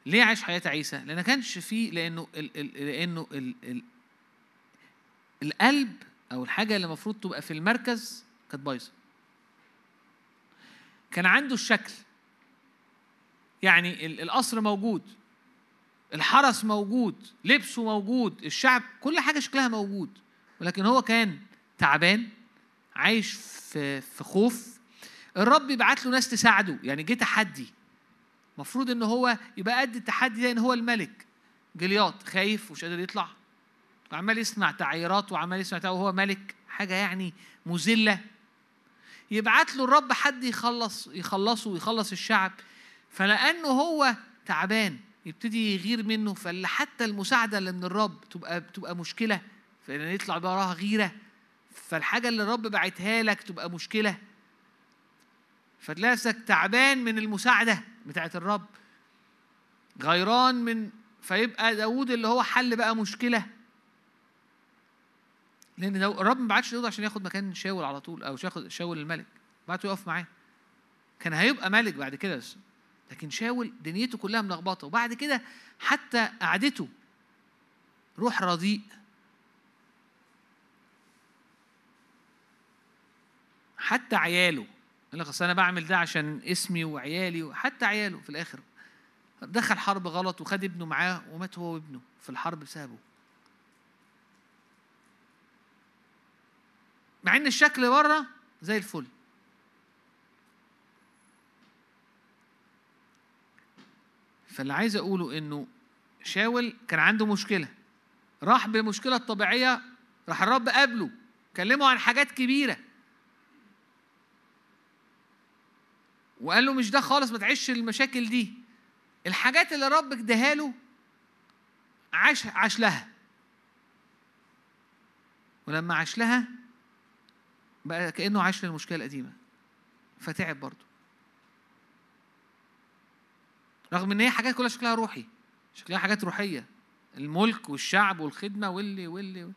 ليه عاش حياة تعيسه لأن كانش فيه لأنه ال ال لأنه ال ال القلب أو الحاجة اللي المفروض تبقى في المركز كانت بايظة. كان عنده الشكل. يعني القصر موجود الحرس موجود لبسه موجود الشعب كل حاجة شكلها موجود. ولكن هو كان تعبان عايش في في خوف. الرب يبعت له ناس تساعده. يعني جه تحدي. المفروض إن هو يبقى قد التحدي ده إن هو الملك. جلياط خايف ومش قادر يطلع. وعمال يسمع تعييرات وعمال يسمع وهو ملك. حاجة يعني مذلة. يبعت له الرب حد يخلص يخلصه ويخلص الشعب. فلأنه هو تعبان يبتدي يغير منه. فاللي حتى المساعدة اللي من الرب تبقى تبقى مشكلة. فإن يطلع وراها غيرة. فالحاجة اللي الرب بعتها لك تبقى مشكلة. فتلاقي نفسك تعبان من المساعدة بتاعت الرب. غيران من فيبقى داود اللي هو حل بقى مشكلة. لأن دو... الرب ما بعتش داود عشان ياخد مكان شاول على طول أو ياخد شاول الملك بعته يقف معاه. كان هيبقى ملك بعد كده بس لكن شاول دنيته كلها ملخبطة. وبعد كده حتى قعدته روح رديء حتى عياله قال لك أنا بعمل ده عشان اسمي وعيالي وحتى عياله في الآخر. دخل حرب غلط وخد ابنه معاه ومات هو وابنه في الحرب بسببه. مع إن الشكل بره زي الفل. فاللي عايز أقوله إنه شاول كان عنده مشكلة. راح بمشكله طبيعيه راح الرب قابله كلمه عن حاجات كبيرة. وقال له مش ده خالص ما تعيش المشاكل دي. الحاجات اللي ربك اداها له عاش عاش لها. ولما عاش لها بقى كأنه عاش للمشكله القديمة. فتعب برضه. رغم إن هي حاجات كلها شكلها روحي. شكلها حاجات روحية. الملك والشعب والخدمة واللي واللي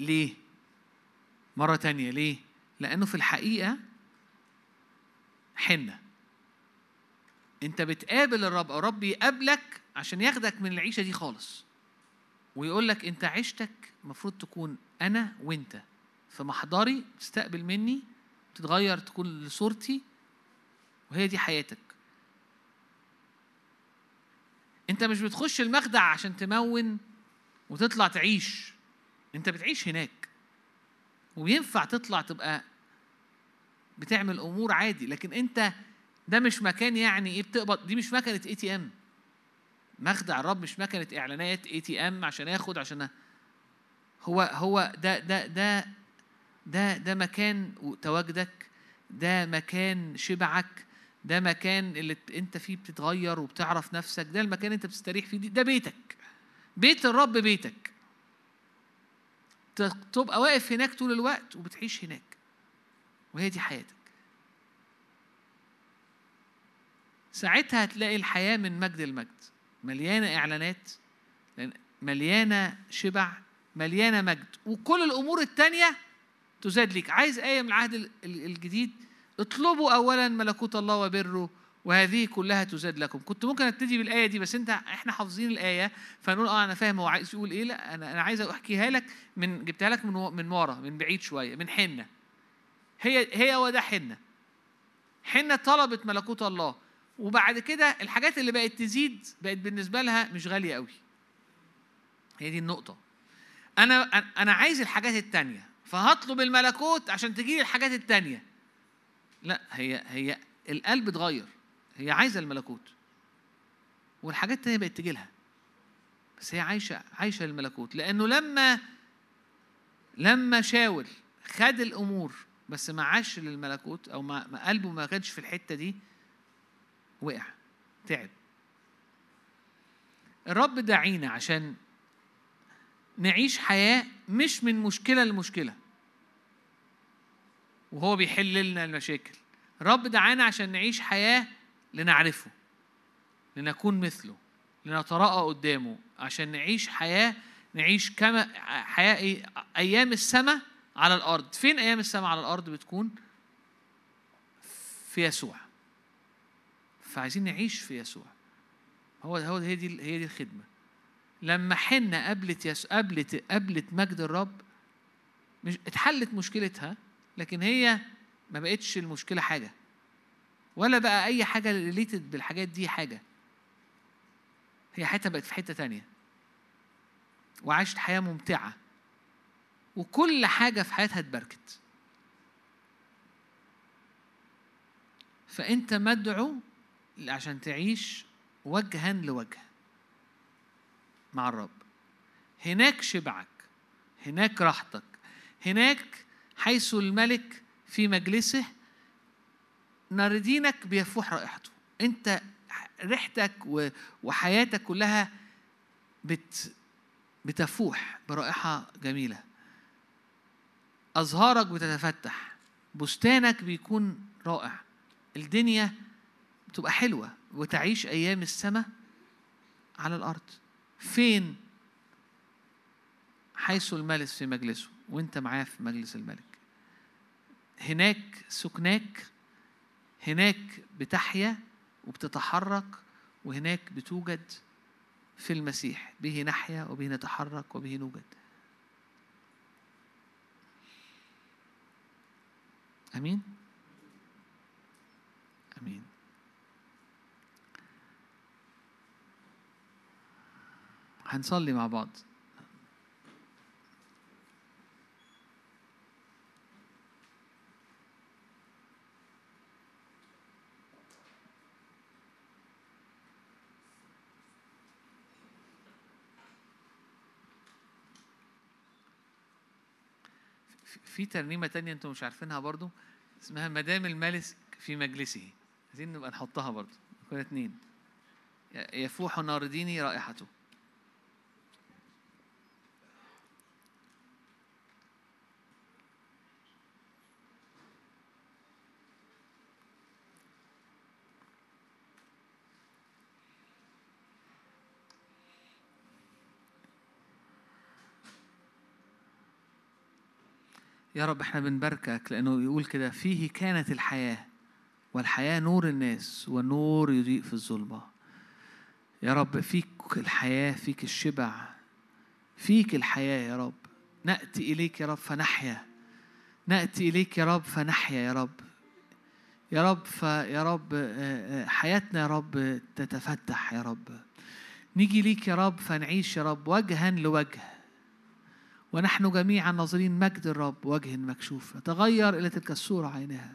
ليه؟ مرة تانية ليه؟ لأنه في الحقيقة حنة. أنت بتقابل الرب أو الرب يقابلك عشان ياخدك من العيشة دي خالص. ويقول لك انت عيشتك المفروض تكون أنا وانت. في محضري تستقبل مني تتغير تكون لصورتي وهي دي حياتك. انت مش بتخش المخدع عشان تمون وتطلع تعيش. انت بتعيش هناك. وينفع تطلع تبقى بتعمل امور عادي لكن انت ده مش مكان يعني إيه بتقبض. دي مش مكنة ATM مخدع الرب مش مكنة إعلانات ATM عشان اخد عشان هو هو ده ده ده ده ده مكان تواجدك ده مكان شبعك ده مكان اللي أنت فيه بتتغير وبتعرف نفسك ده المكان أنت بتستريح فيه ده بيتك. بيت الرب بيتك. تبقى واقف هناك طول الوقت وبتعيش هناك. وهي دي حياتك. ساعتها هتلاقي الحياة من مجد المجد. مليانة إعلانات مليانة شبع مليانة مجد. وكل الأمور التانية تزاد ليك. عايز آية من العهد الجديد؟ اطلبوا أولا ملكوت الله وبره وهذه كلها تزاد لكم. كنت ممكن أبتدي بالآية دي بس أنت إحنا حافظين الآية فنقول آه أنا فاهم هو عايز يقول إيه. لا أنا أنا عايز أحكيها لك من جبتها لك من من ورا من بعيد شوية من حنة. هي هي وده حنة. حنة طلبت ملكوت الله. وبعد كده الحاجات اللي بقت تزيد بقت بالنسبة لها مش غالية قوي. هي دي النقطة. أنا أنا عايز الحاجات التانية فهطلب الملكوت عشان تجي الحاجات التانية. لا هي هي القلب اتغير. هي عايزة الملكوت. والحاجات التانية بقت تجي لها بس هي عايشة عايشة الملكوت لأنه لما لما شاول خد الأمور بس ما عاش للملكوت أو ما قلبه ما كانش في الحتة دي وقع تعب. الرب دعينا عشان نعيش حياة مش من مشكلة لمشكلة. وهو بيحل لنا المشاكل. الرب دعانا عشان نعيش حياة لنعرفه لنكون مثله لنتراءى قدامه عشان نعيش حياة نعيش كما حياة إيه؟ أيام السماء على الأرض. فين أيام السماء على الأرض بتكون؟ في يسوع. فعايزين نعيش في يسوع. هو هو هي دي هي دي الخدمة. لما حنة قابلت يس قابلت قابلت مجد الرب مش اتحلت مشكلتها لكن هي ما بقتش المشكلة حاجة. ولا بقى أي حاجة related بالحاجات دي حاجة. هي حياتها بقت في حتة تانية. وعاشت حياة ممتعة. وكل حاجة في حياتها اتبركت فأنت مدعو عشان تعيش وجها لوجه مع الرب. هناك شبعك هناك راحتك هناك حيث الملك في مجلسه ناردينك بيفوح رائحته. انت ريحتك وحياتك كلها بت بتفوح برائحة جميلة. أزهارك بتتفتح بستانك بيكون رائع. الدنيا بتبقى حلوة وتعيش أيام السماء على الأرض. فين؟ حيث الملك في مجلسه وأنت معاه في مجلس الملك. هناك سكناك هناك بتحيا وبتتحرك وهناك بتوجد في المسيح. به نحيا وبه نتحرك وبه نوجد. آمين؟ آمين. هنصلي مع بعض. في ترنيمة تانية أنتم مش عارفينها برضو اسمها مدام الملك في مجلسه. عايزين نبقى نحطها برضو. كل اتنين. يفوح نارديني رائحته. يا رب إحنا بنباركك لأنه يقول كده فيه كانت الحياة والحياة نور الناس والنور يضيء في الظلمة. يا رب فيك الحياة فيك الشبع فيك الحياة يا رب. نأتي إليك يا رب فنحيا. نأتي إليك يا رب فنحيا يا رب. يا رب فيا رب آه، آه، حياتنا يا رب تتفتح يا رب. نيجي ليك يا رب فنعيش يا رب وجها لوجه. ونحن جميعا ناظرين مجد الرب وجه مكشوف. تغير إلى تلك الصورة عينها.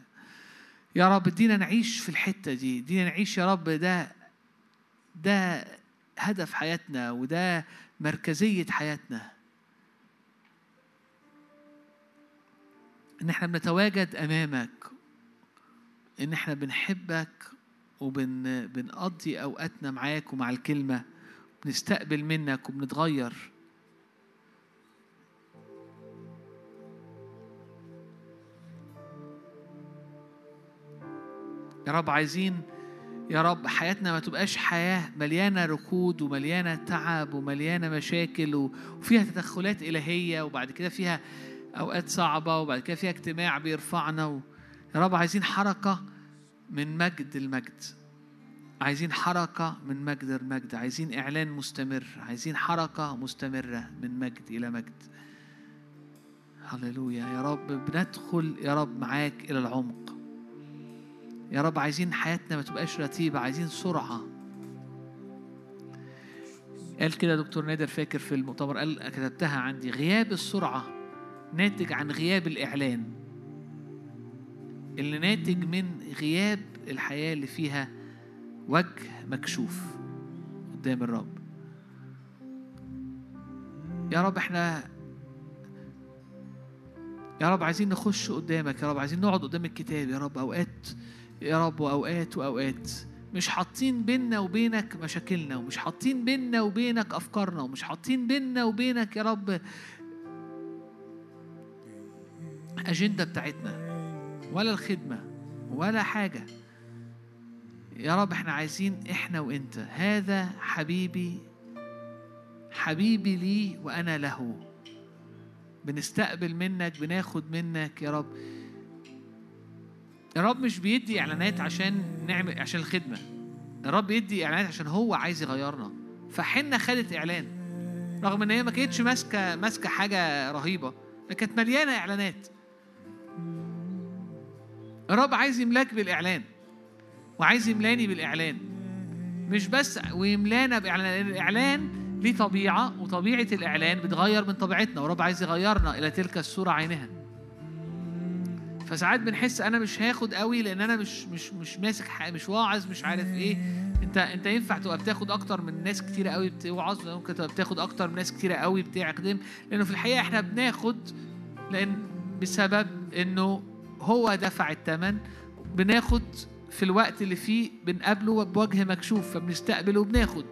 يا رب ادينا نعيش في الحتة دي. ادينا نعيش يا رب ده ده هدف حياتنا وده مركزية حياتنا. إن إحنا بنتواجد أمامك. إن إحنا بنحبك وبن بنقضي أوقاتنا معاك ومع الكلمة. بنستقبل منك وبنتغير. يا رب عايزين يا رب حياتنا ما تبقاش حياة مليانة ركود ومليانة تعب ومليانة مشاكل وفيها تدخلات إلهية وبعد كده فيها أوقات صعبة وبعد كده فيها اجتماع بيرفعنا و... يا رب عايزين حركة من مجد المجد عايزين حركة من مجد المجد عايزين إعلان مستمر. عايزين حركة مستمرة من مجد إلى مجد. هللويا. يا رب بندخل يا رب معاك إلى العمق. يا رب عايزين حياتنا ما تبقاش رتيبة عايزين سرعة. قال كده دكتور نادر فاكر في المؤتمر قال كتبتها عندي غياب السرعة ناتج عن غياب الإعلان. اللي ناتج من غياب الحياة اللي فيها وجه مكشوف قدام الرب. يا رب إحنا يا رب عايزين نخش قدامك يا رب عايزين نقعد قدام الكتاب يا رب أوقات يا رب وأوقات وأوقات. مش حاطين بيننا وبينك مشاكلنا ومش حاطين بيننا وبينك أفكارنا ومش حاطين بيننا وبينك يا رب أجندة بتاعتنا ولا الخدمة ولا حاجة. يا رب إحنا عايزين إحنا وإنت. هذا حبيبي حبيبي لي وأنا له. بنستقبل منك بناخد منك يا رب. الرب مش بيدي إعلانات عشان نعمل عشان الخدمة. الرب يدي إعلانات عشان هو عايز يغيرنا. فحنا خدت إعلان. رغم إن هي ما كانتش ماسكة ماسكة حاجة رهيبة كانت مليانة إعلانات. الرب عايز يملاك بالإعلان وعايز يملاني بالإعلان. مش بس ويملانا بإعلان الإعلان ليه طبيعة وطبيعة الإعلان بتغير من طبيعتنا. والرب عايز يغيرنا إلى تلك الصورة عينها. فساعات بنحس أنا مش هاخد قوي لأن أنا مش مش مش ماسك مش واعظ مش عارف إيه. أنت أنت ينفع تبقى بتاخد أكتر من ناس كتيرة قوي بتوعظ ممكن تبقى بتاخد أكتر من ناس كتيرة قوي بتخدم لأنه في الحقيقة إحنا بناخد لأن بسبب إنه هو دفع الثمن بناخد في الوقت اللي فيه بنقابله بوجه مكشوف فبنستقبله وبناخد.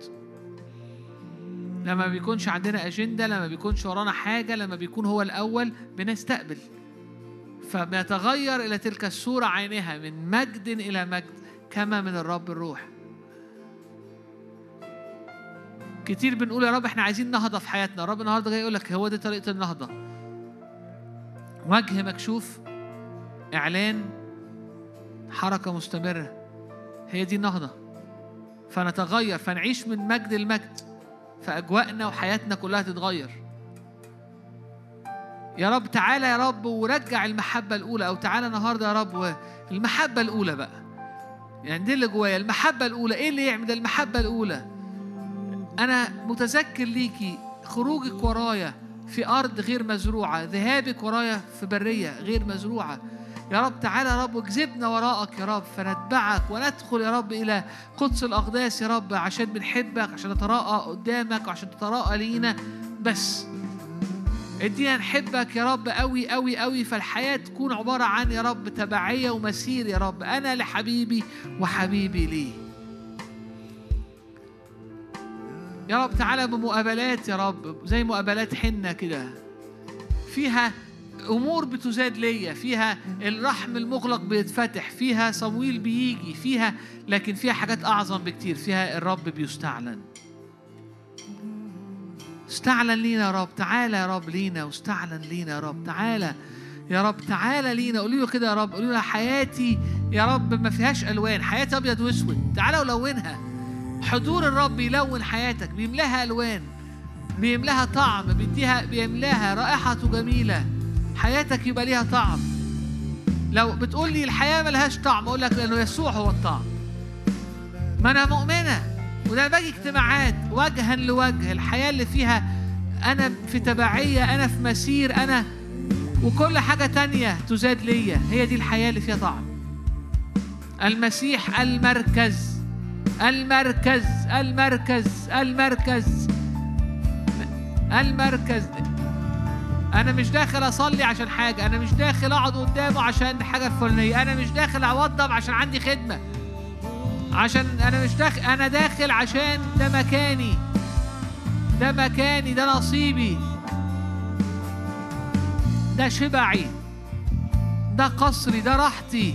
لما بيكونش عندنا أجندة لما بيكونش ورانا حاجة لما بيكون هو الأول بنستقبل. فبنتغير إلى تلك الصورة عينها من مجد إلى مجد كما من الرب الروح. كتير بنقول يا رب إحنا عايزين نهضة في حياتنا. الرب النهارده جاي يقول لك هو دي طريقة النهضة. وجه مكشوف إعلان حركة مستمرة. هي دي النهضة. فنتغير فنعيش من مجد لمجد. فأجواءنا وحياتنا كلها تتغير. يا رب تعالى يا رب ورجع المحبة الأولى أو تعالى النهاردة يا رب المحبة الأولى بقى. يعني دي اللي جوايا المحبة الأولى. إيه اللي يعمل المحبة الأولى. أنا متذكر ليكي خروجك ورايا في أرض غير مزروعة ذهابك ورايا في برية غير مزروعة. يا رب تعالى يا رب واجذبنا وراءك يا رب فنتبعك وندخل يا رب إلى قدس الأقداس يا رب عشان بنحبك عشان نتراءى قدامك وعشان تتراءى لينا. بس ادينا نحبك يا رب قوي قوي قوي فالحياة تكون عبارة عن يا رب تبعية ومسير يا رب. أنا لحبيبي وحبيبي لي. يا رب تعالى بمقابلات يا رب زي مقابلات حنة كده. فيها أمور بتزاد ليا فيها الرحم المغلق بيتفتح فيها صمويل بيجي فيها لكن فيها حاجات أعظم بكتير فيها الرب بيستعلن. استعلن لينا يا رب. تعالى يا رب لينا واستعلن لينا يا رب. تعالى يا رب تعالى لينا. قولوا له كده يا رب. قولوا له حياتي يا رب ما فيهاش ألوان. حياتي أبيض وأسود. تعالى ولونها. حضور الرب يلون حياتك. بيملاها ألوان. بيملاها طعم. بيديها بيملاها رائحته جميلة. حياتك يبقى ليها طعم. لو بتقول لي الحياة ملهاش طعم أقول لك لأنه يسوع هو الطعم. ما أنا مؤمنة. وده باجي اجتماعات وجها لوجه الحياة اللي فيها أنا في تبعية أنا في مسير أنا وكل حاجة تانية تزاد ليا. هي دي الحياة اللي فيها طعم. المسيح المركز المركز المركز المركز المركز. أنا مش داخل أصلي عشان حاجة أنا مش داخل أقعد قدامه عشان حاجة الفلانيه أنا مش داخل أوضب عشان عندي خدمة. عشان أنا مش داخل أنا داخل عشان ده مكاني. ده مكاني ده نصيبي. ده شبعي. ده قصري ده راحتي.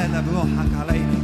فتعالى بروحك علينا.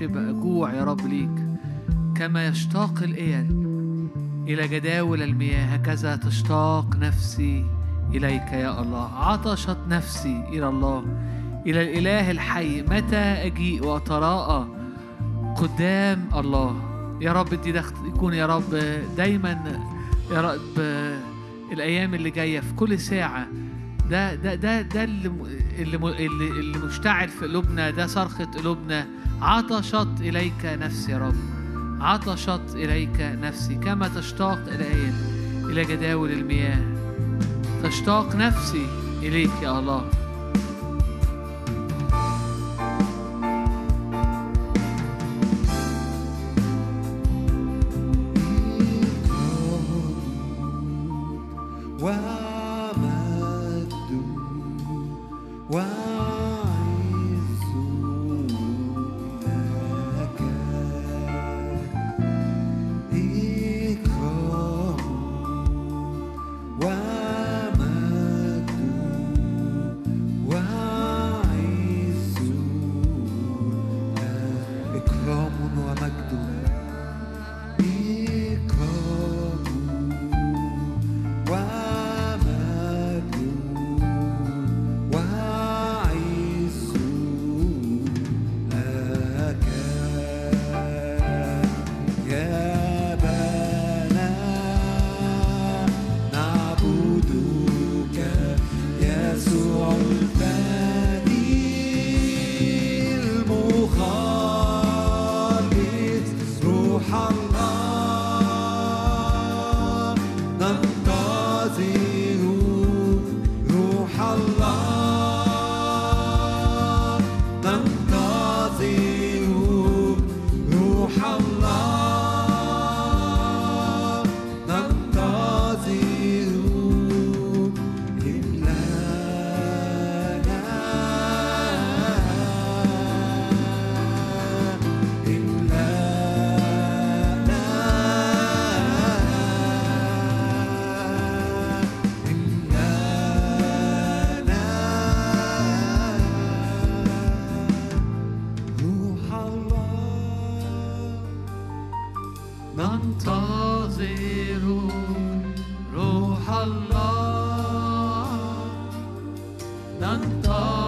شبع جوع يا رب ليك. كما يشتاق الإيل إلى جداول المياه هكذا تشتاق نفسي إليك يا الله. عطشت نفسي إلى الله إلى الإله الحي. متى أجيء وأتراءى قدام الله؟ يا رب دي ده يكون يا رب دايما يا رب الأيام اللي جاية في كل ساعة ده ده ده ده اللي اللي اللي, مشتعل في قلوبنا ده صرخة قلوبنا. عطشت إليك نفسي يا رب. عطشت إليك نفسي كما تشتاق إلى إلى جداول المياه. تشتاق نفسي إليك يا الله. روح الله. ننتظر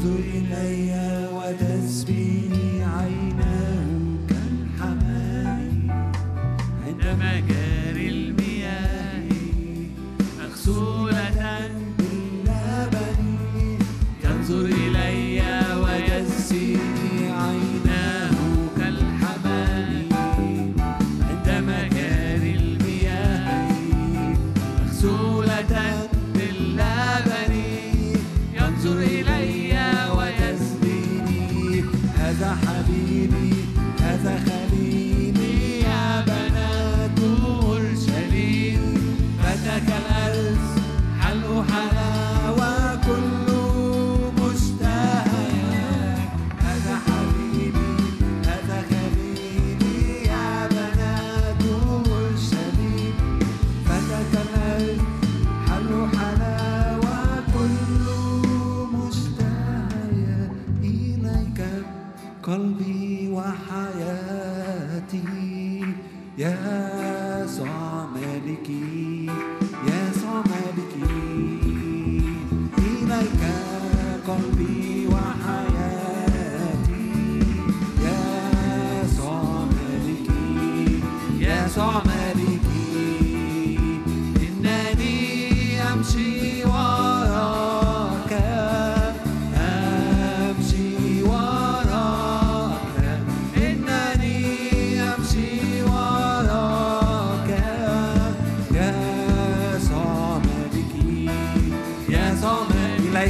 تنظر إلي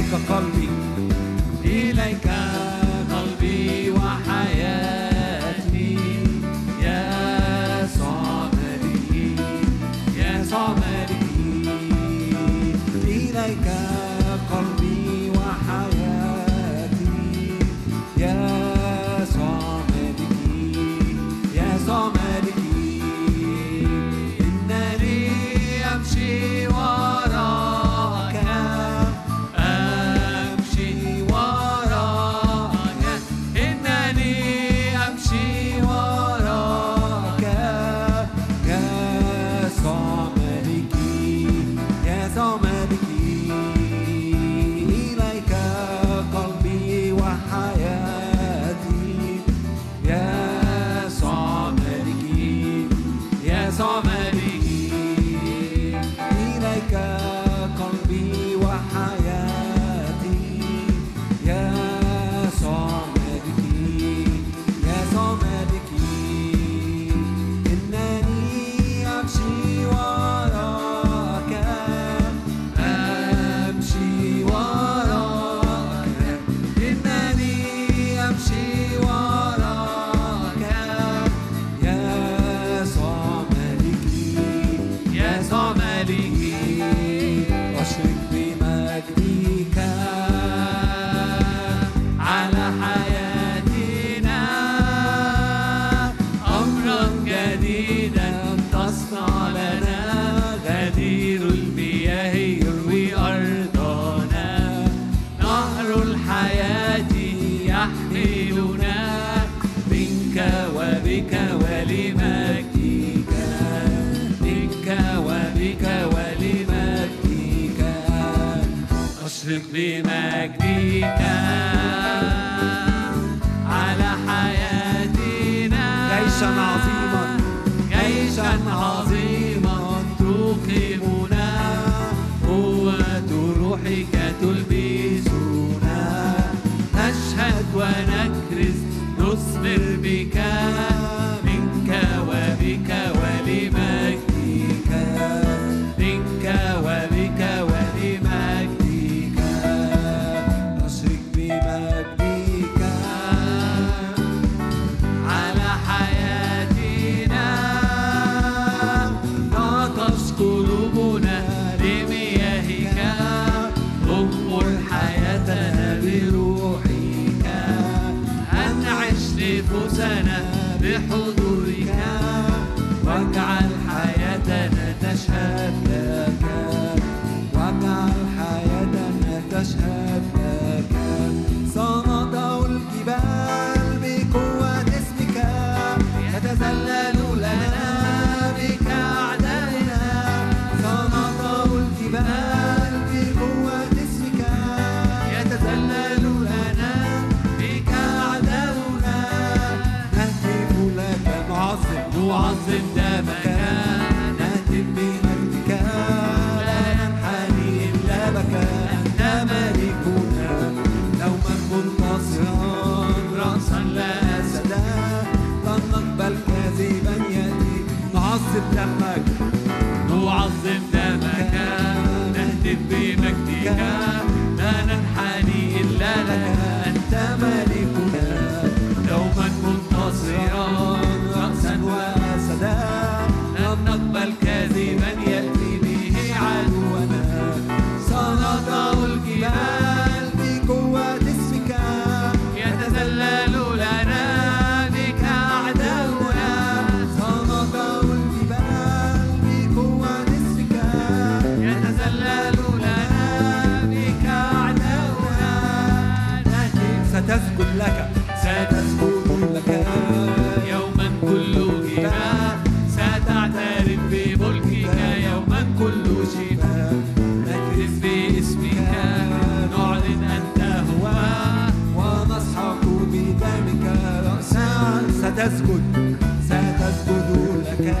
إليك قلبي. إليك practicar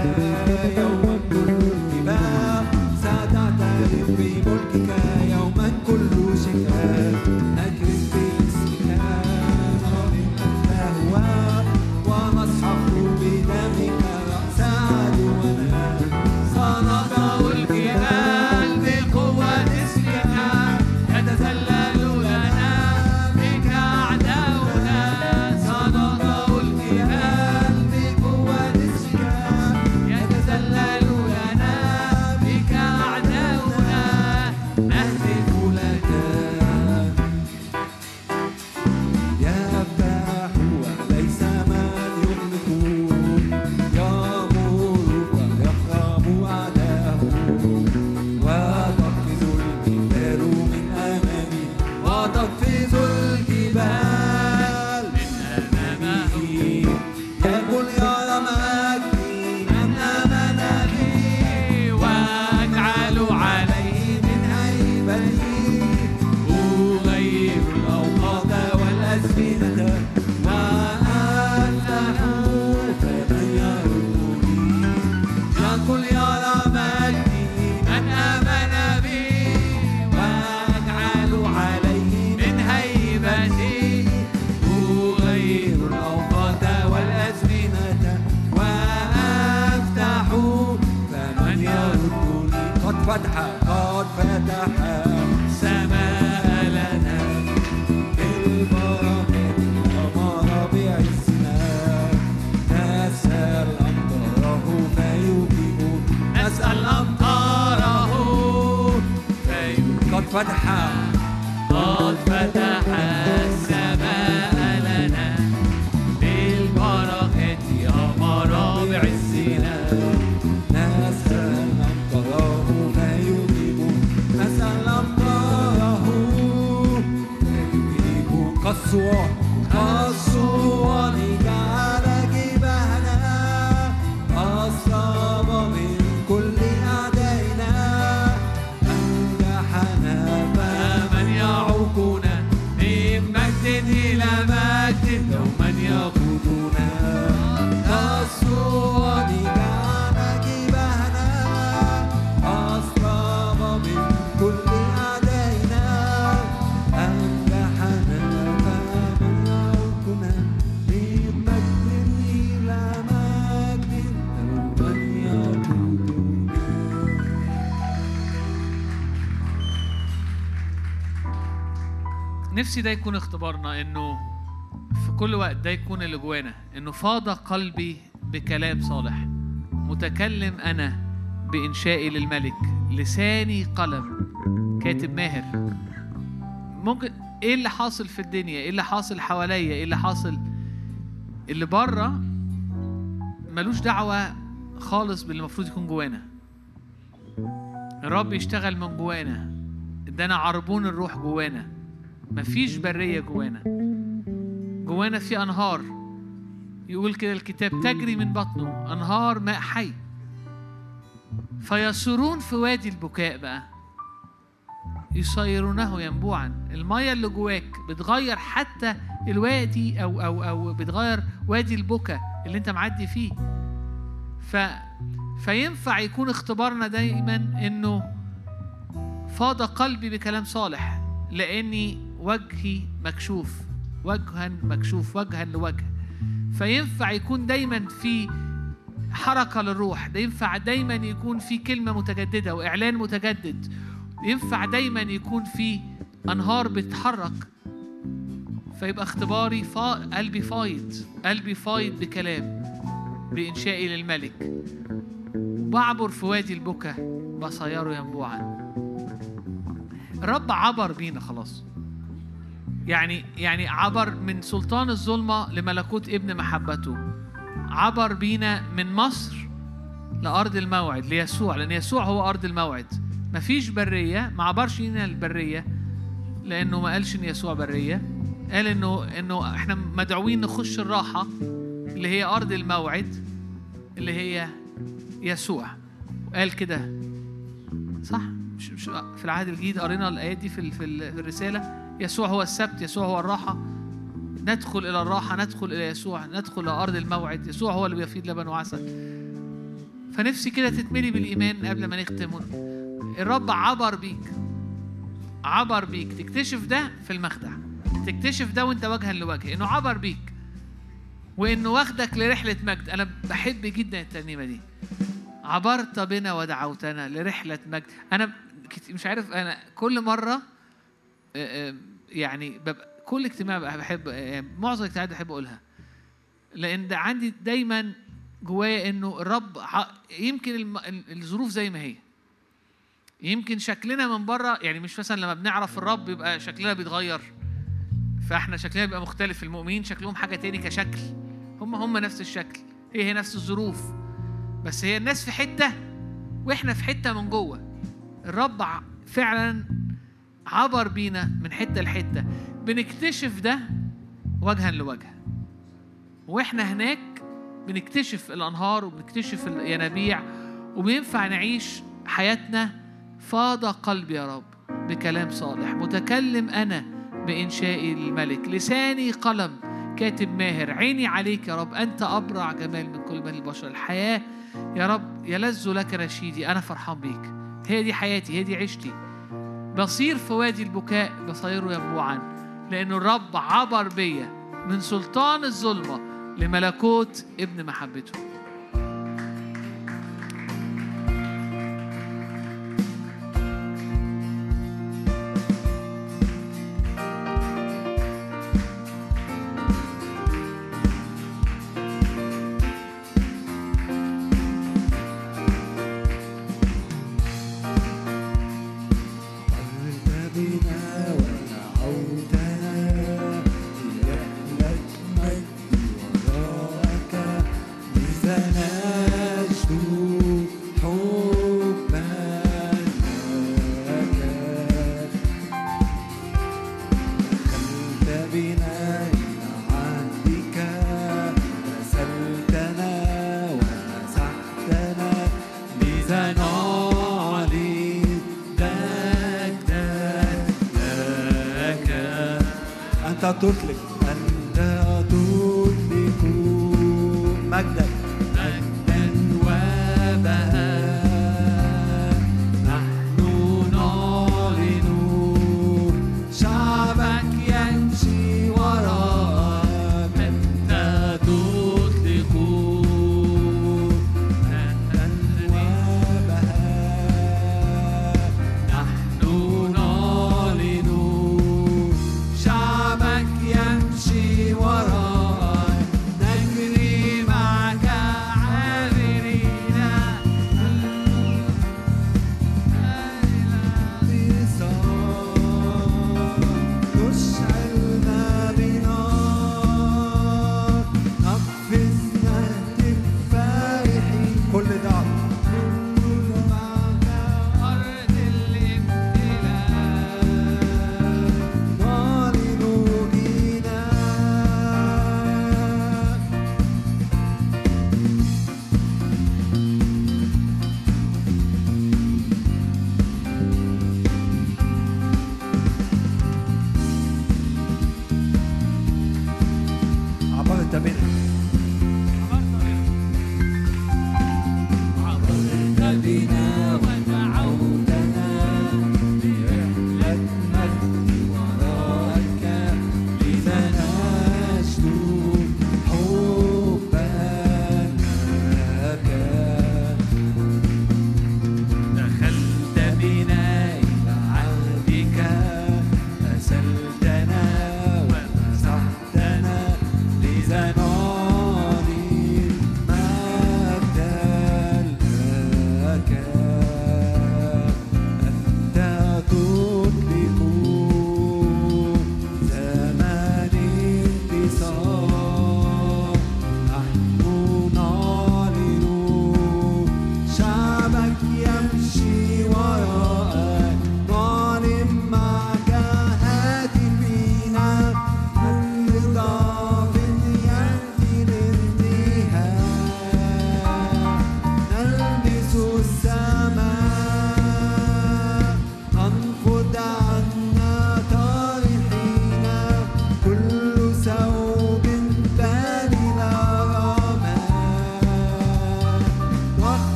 ستسجد لك نفسي ده يكون اختبارنا إنه في كل وقت ده يكون اللي جوانا إنه فاض قلبي بكلام صالح متكلم أنا بإنشائي للملك لساني قلم. كاتب ماهر. ممكن إيه اللي حاصل في الدنيا؟ إيه اللي حاصل حواليا؟ إيه اللي حاصل؟ اللي بره ملوش دعوة خالص باللي المفروض يكون جوانا. الرب يشتغل من جوانا. ادانا عربون الروح جوانا. مفيش برية جوانا. جوانا في أنهار. يقول كده الكتاب تجري من بطنه أنهار ماء حي. فيسرون في وادي البكاء بقى. يصيرونه ينبوعا. المية اللي جواك بتغير حتى الوادي أو أو أو بتغير وادي البكا اللي أنت معدي فيه. ف فينفع يكون اختبارنا دايما إنه فاض قلبي بكلام صالح لأني وجهي مكشوف وجها مكشوف وجها لوجه. فينفع يكون دايما في حركة للروح ده ينفع دايما يكون في كلمة متجددة وإعلان متجدد ينفع دايما يكون في أنهار بتتحرك فيبقى اختباري فا... قلبي فايض قلبي فايض بكلام بإنشائي للملك بعبر في وادي البكا بصيره ينبوعا. الرب عبر بينا خلاص. يعني يعني عبر من سلطان الظلمة لملكوت ابن محبته. عبر بينا من مصر لأرض الموعد ليسوع لأن يسوع هو أرض الموعد. مفيش برية ما عبرش لينا البرية لأنه ما قالش إن يسوع برية. قال إنه إنه إحنا مدعوين نخش الراحة اللي هي أرض الموعد اللي هي يسوع. وقال كده صح؟ مش مش في العهد الجديد قرينا الآيات دي في في ال- في الرسالة. يسوع هو السبت يسوع هو الراحة. ندخل إلى الراحة ندخل إلى يسوع ندخل إلى أرض الموعد. يسوع هو اللي بيفيض لبن وعسل. فنفسي كده تتملي بالإيمان قبل ما نختم. الرب عبر بيك عبر بيك. تكتشف ده في المخدع. تكتشف ده وأنت وجها لوجه. إنه عبر بيك. وإنه واخدك لرحلة مجد. أنا بحب جدا الترنيمة دي. عبرت بنا ودعوتنا لرحلة مجد. أنا كت- مش عارف أنا كل مرة يعني ببقى كل اجتماع بحب آه، معظم الاجتماعات بحب أقولها. لأن ده عندي دايما جوايا إنه الرب يمكن الظروف زي ما هي. يمكن شكلنا من بره يعني مش مثلا لما بنعرف الرب يبقى شكلنا بيتغير فإحنا شكلنا بيبقى مختلف. المؤمنين شكلهم حاجة تاني كشكل. هم هم نفس الشكل. هي هي نفس الظروف. بس هي الناس في حتة وإحنا في حتة من جوه. الرب فعلا عبر بينا من حتة لحتة. بنكتشف ده وجها لوجه. وإحنا هناك بنكتشف الأنهار وبنكتشف الينابيع وبينفع نعيش حياتنا فاض قلبي يا رب بكلام صالح. متكلم أنا بانشائي للملك لساني قلم كاتب ماهر. عيني عليك يا رب. أنت أبرع جمال من كل بني البشر. الحياة يا رب يلذ لك نشيدي أنا فرحان بيك. هي دي حياتي هي دي عيشتي. بصير في وادي البكاء بصيره ينبوعا لأن الرب عبر بيا من سلطان الظلمة لملكوت ابن محبته. أنت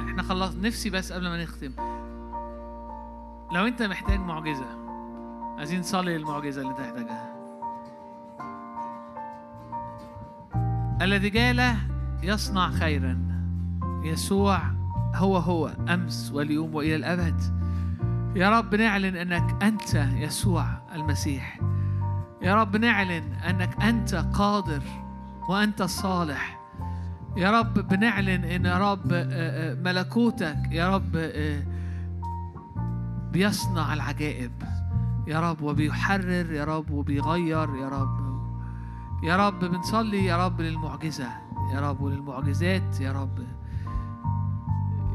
إحنا خلص نفسي بس قبل ما نختم. لو أنت محتاج معجزة عايزين نصلي للمعجزه اللي أنت محتاجها. الذي جال يصنع خيرا يسوع هو هو أمس واليوم وإلى الأبد. يا رب نعلن أنك أنت يسوع المسيح. يا رب نعلن أنك أنت قادر وأنت صالح. يا رب بنعلن ان يا رب آه، آه، ملكوتك يا رب آه، بيصنع العجائب يا رب وبيحرر يا رب وبيغير يا رب يا رب بنصلي يا رب للمعجزة يا رب وللمعجزات يا رب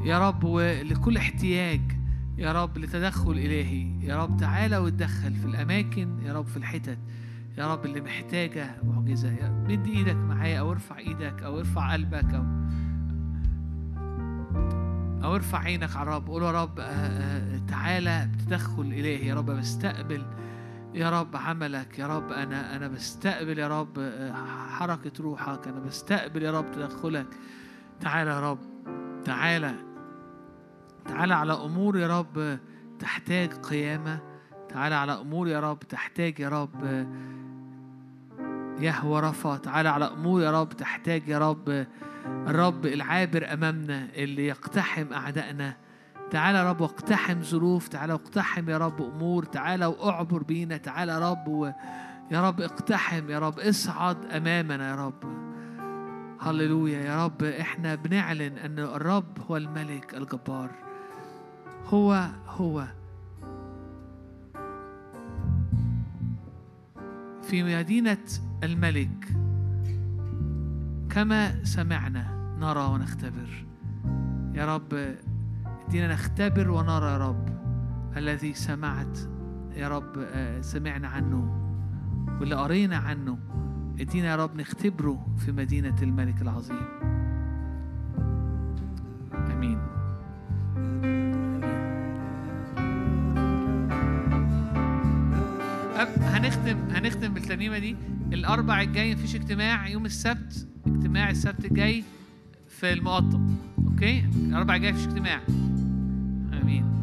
يا رب ولكل احتياج يا رب لتدخل إلهي يا رب تعالى وتدخل في الأماكن يا رب في الحتت يا رب اللي محتاجة معجزة. يا مد إيدك معايا أو ارفع إيدك أو ارفع قلبك أو أو ارفع عينك على الرب. قول يا رب آه، آه، تعالى بتدخل إلهي يا رب بستقبل يا رب عملك. يا رب أنا أنا بستقبل يا رب آه، حركة روحك. أنا بستقبل يا رب تدخلك. تعالى يا رب تعالى تعالى على أمور يا رب تحتاج قيامة. تعالى على أمور يا رب تحتاج يا رب يهوى رفا تعالى على أمور يا رب تحتاج يا رب الرب العابر أمامنا اللي يقتحم أعدائنا. تعالى يا رب واقتحم ظروف تعالى واقتحم يا رب أمور تعالى وأعبر بينا تعالى يا رب و... يا رب اقتحم يا رب اصعد أمامنا يا رب. هللويا. يا رب إحنا بنعلن أن الرب هو الملك الجبار. هو هو. في مدينة الملك. كما سمعنا نرى ونختبر. يا رب ادينا نختبر ونرى يا رب. الذي سمعت يا رب آه، سمعنا عنه. واللي قرينا عنه ادينا يا رب نختبره في مدينة الملك العظيم. آمين. هنختم هنختم بالترنيمه دي. الأربع الجاي مفيش اجتماع يوم السبت اجتماع السبت الجاي في المقطم أوكي؟ الأربع الجاي مفيش اجتماع. آمين.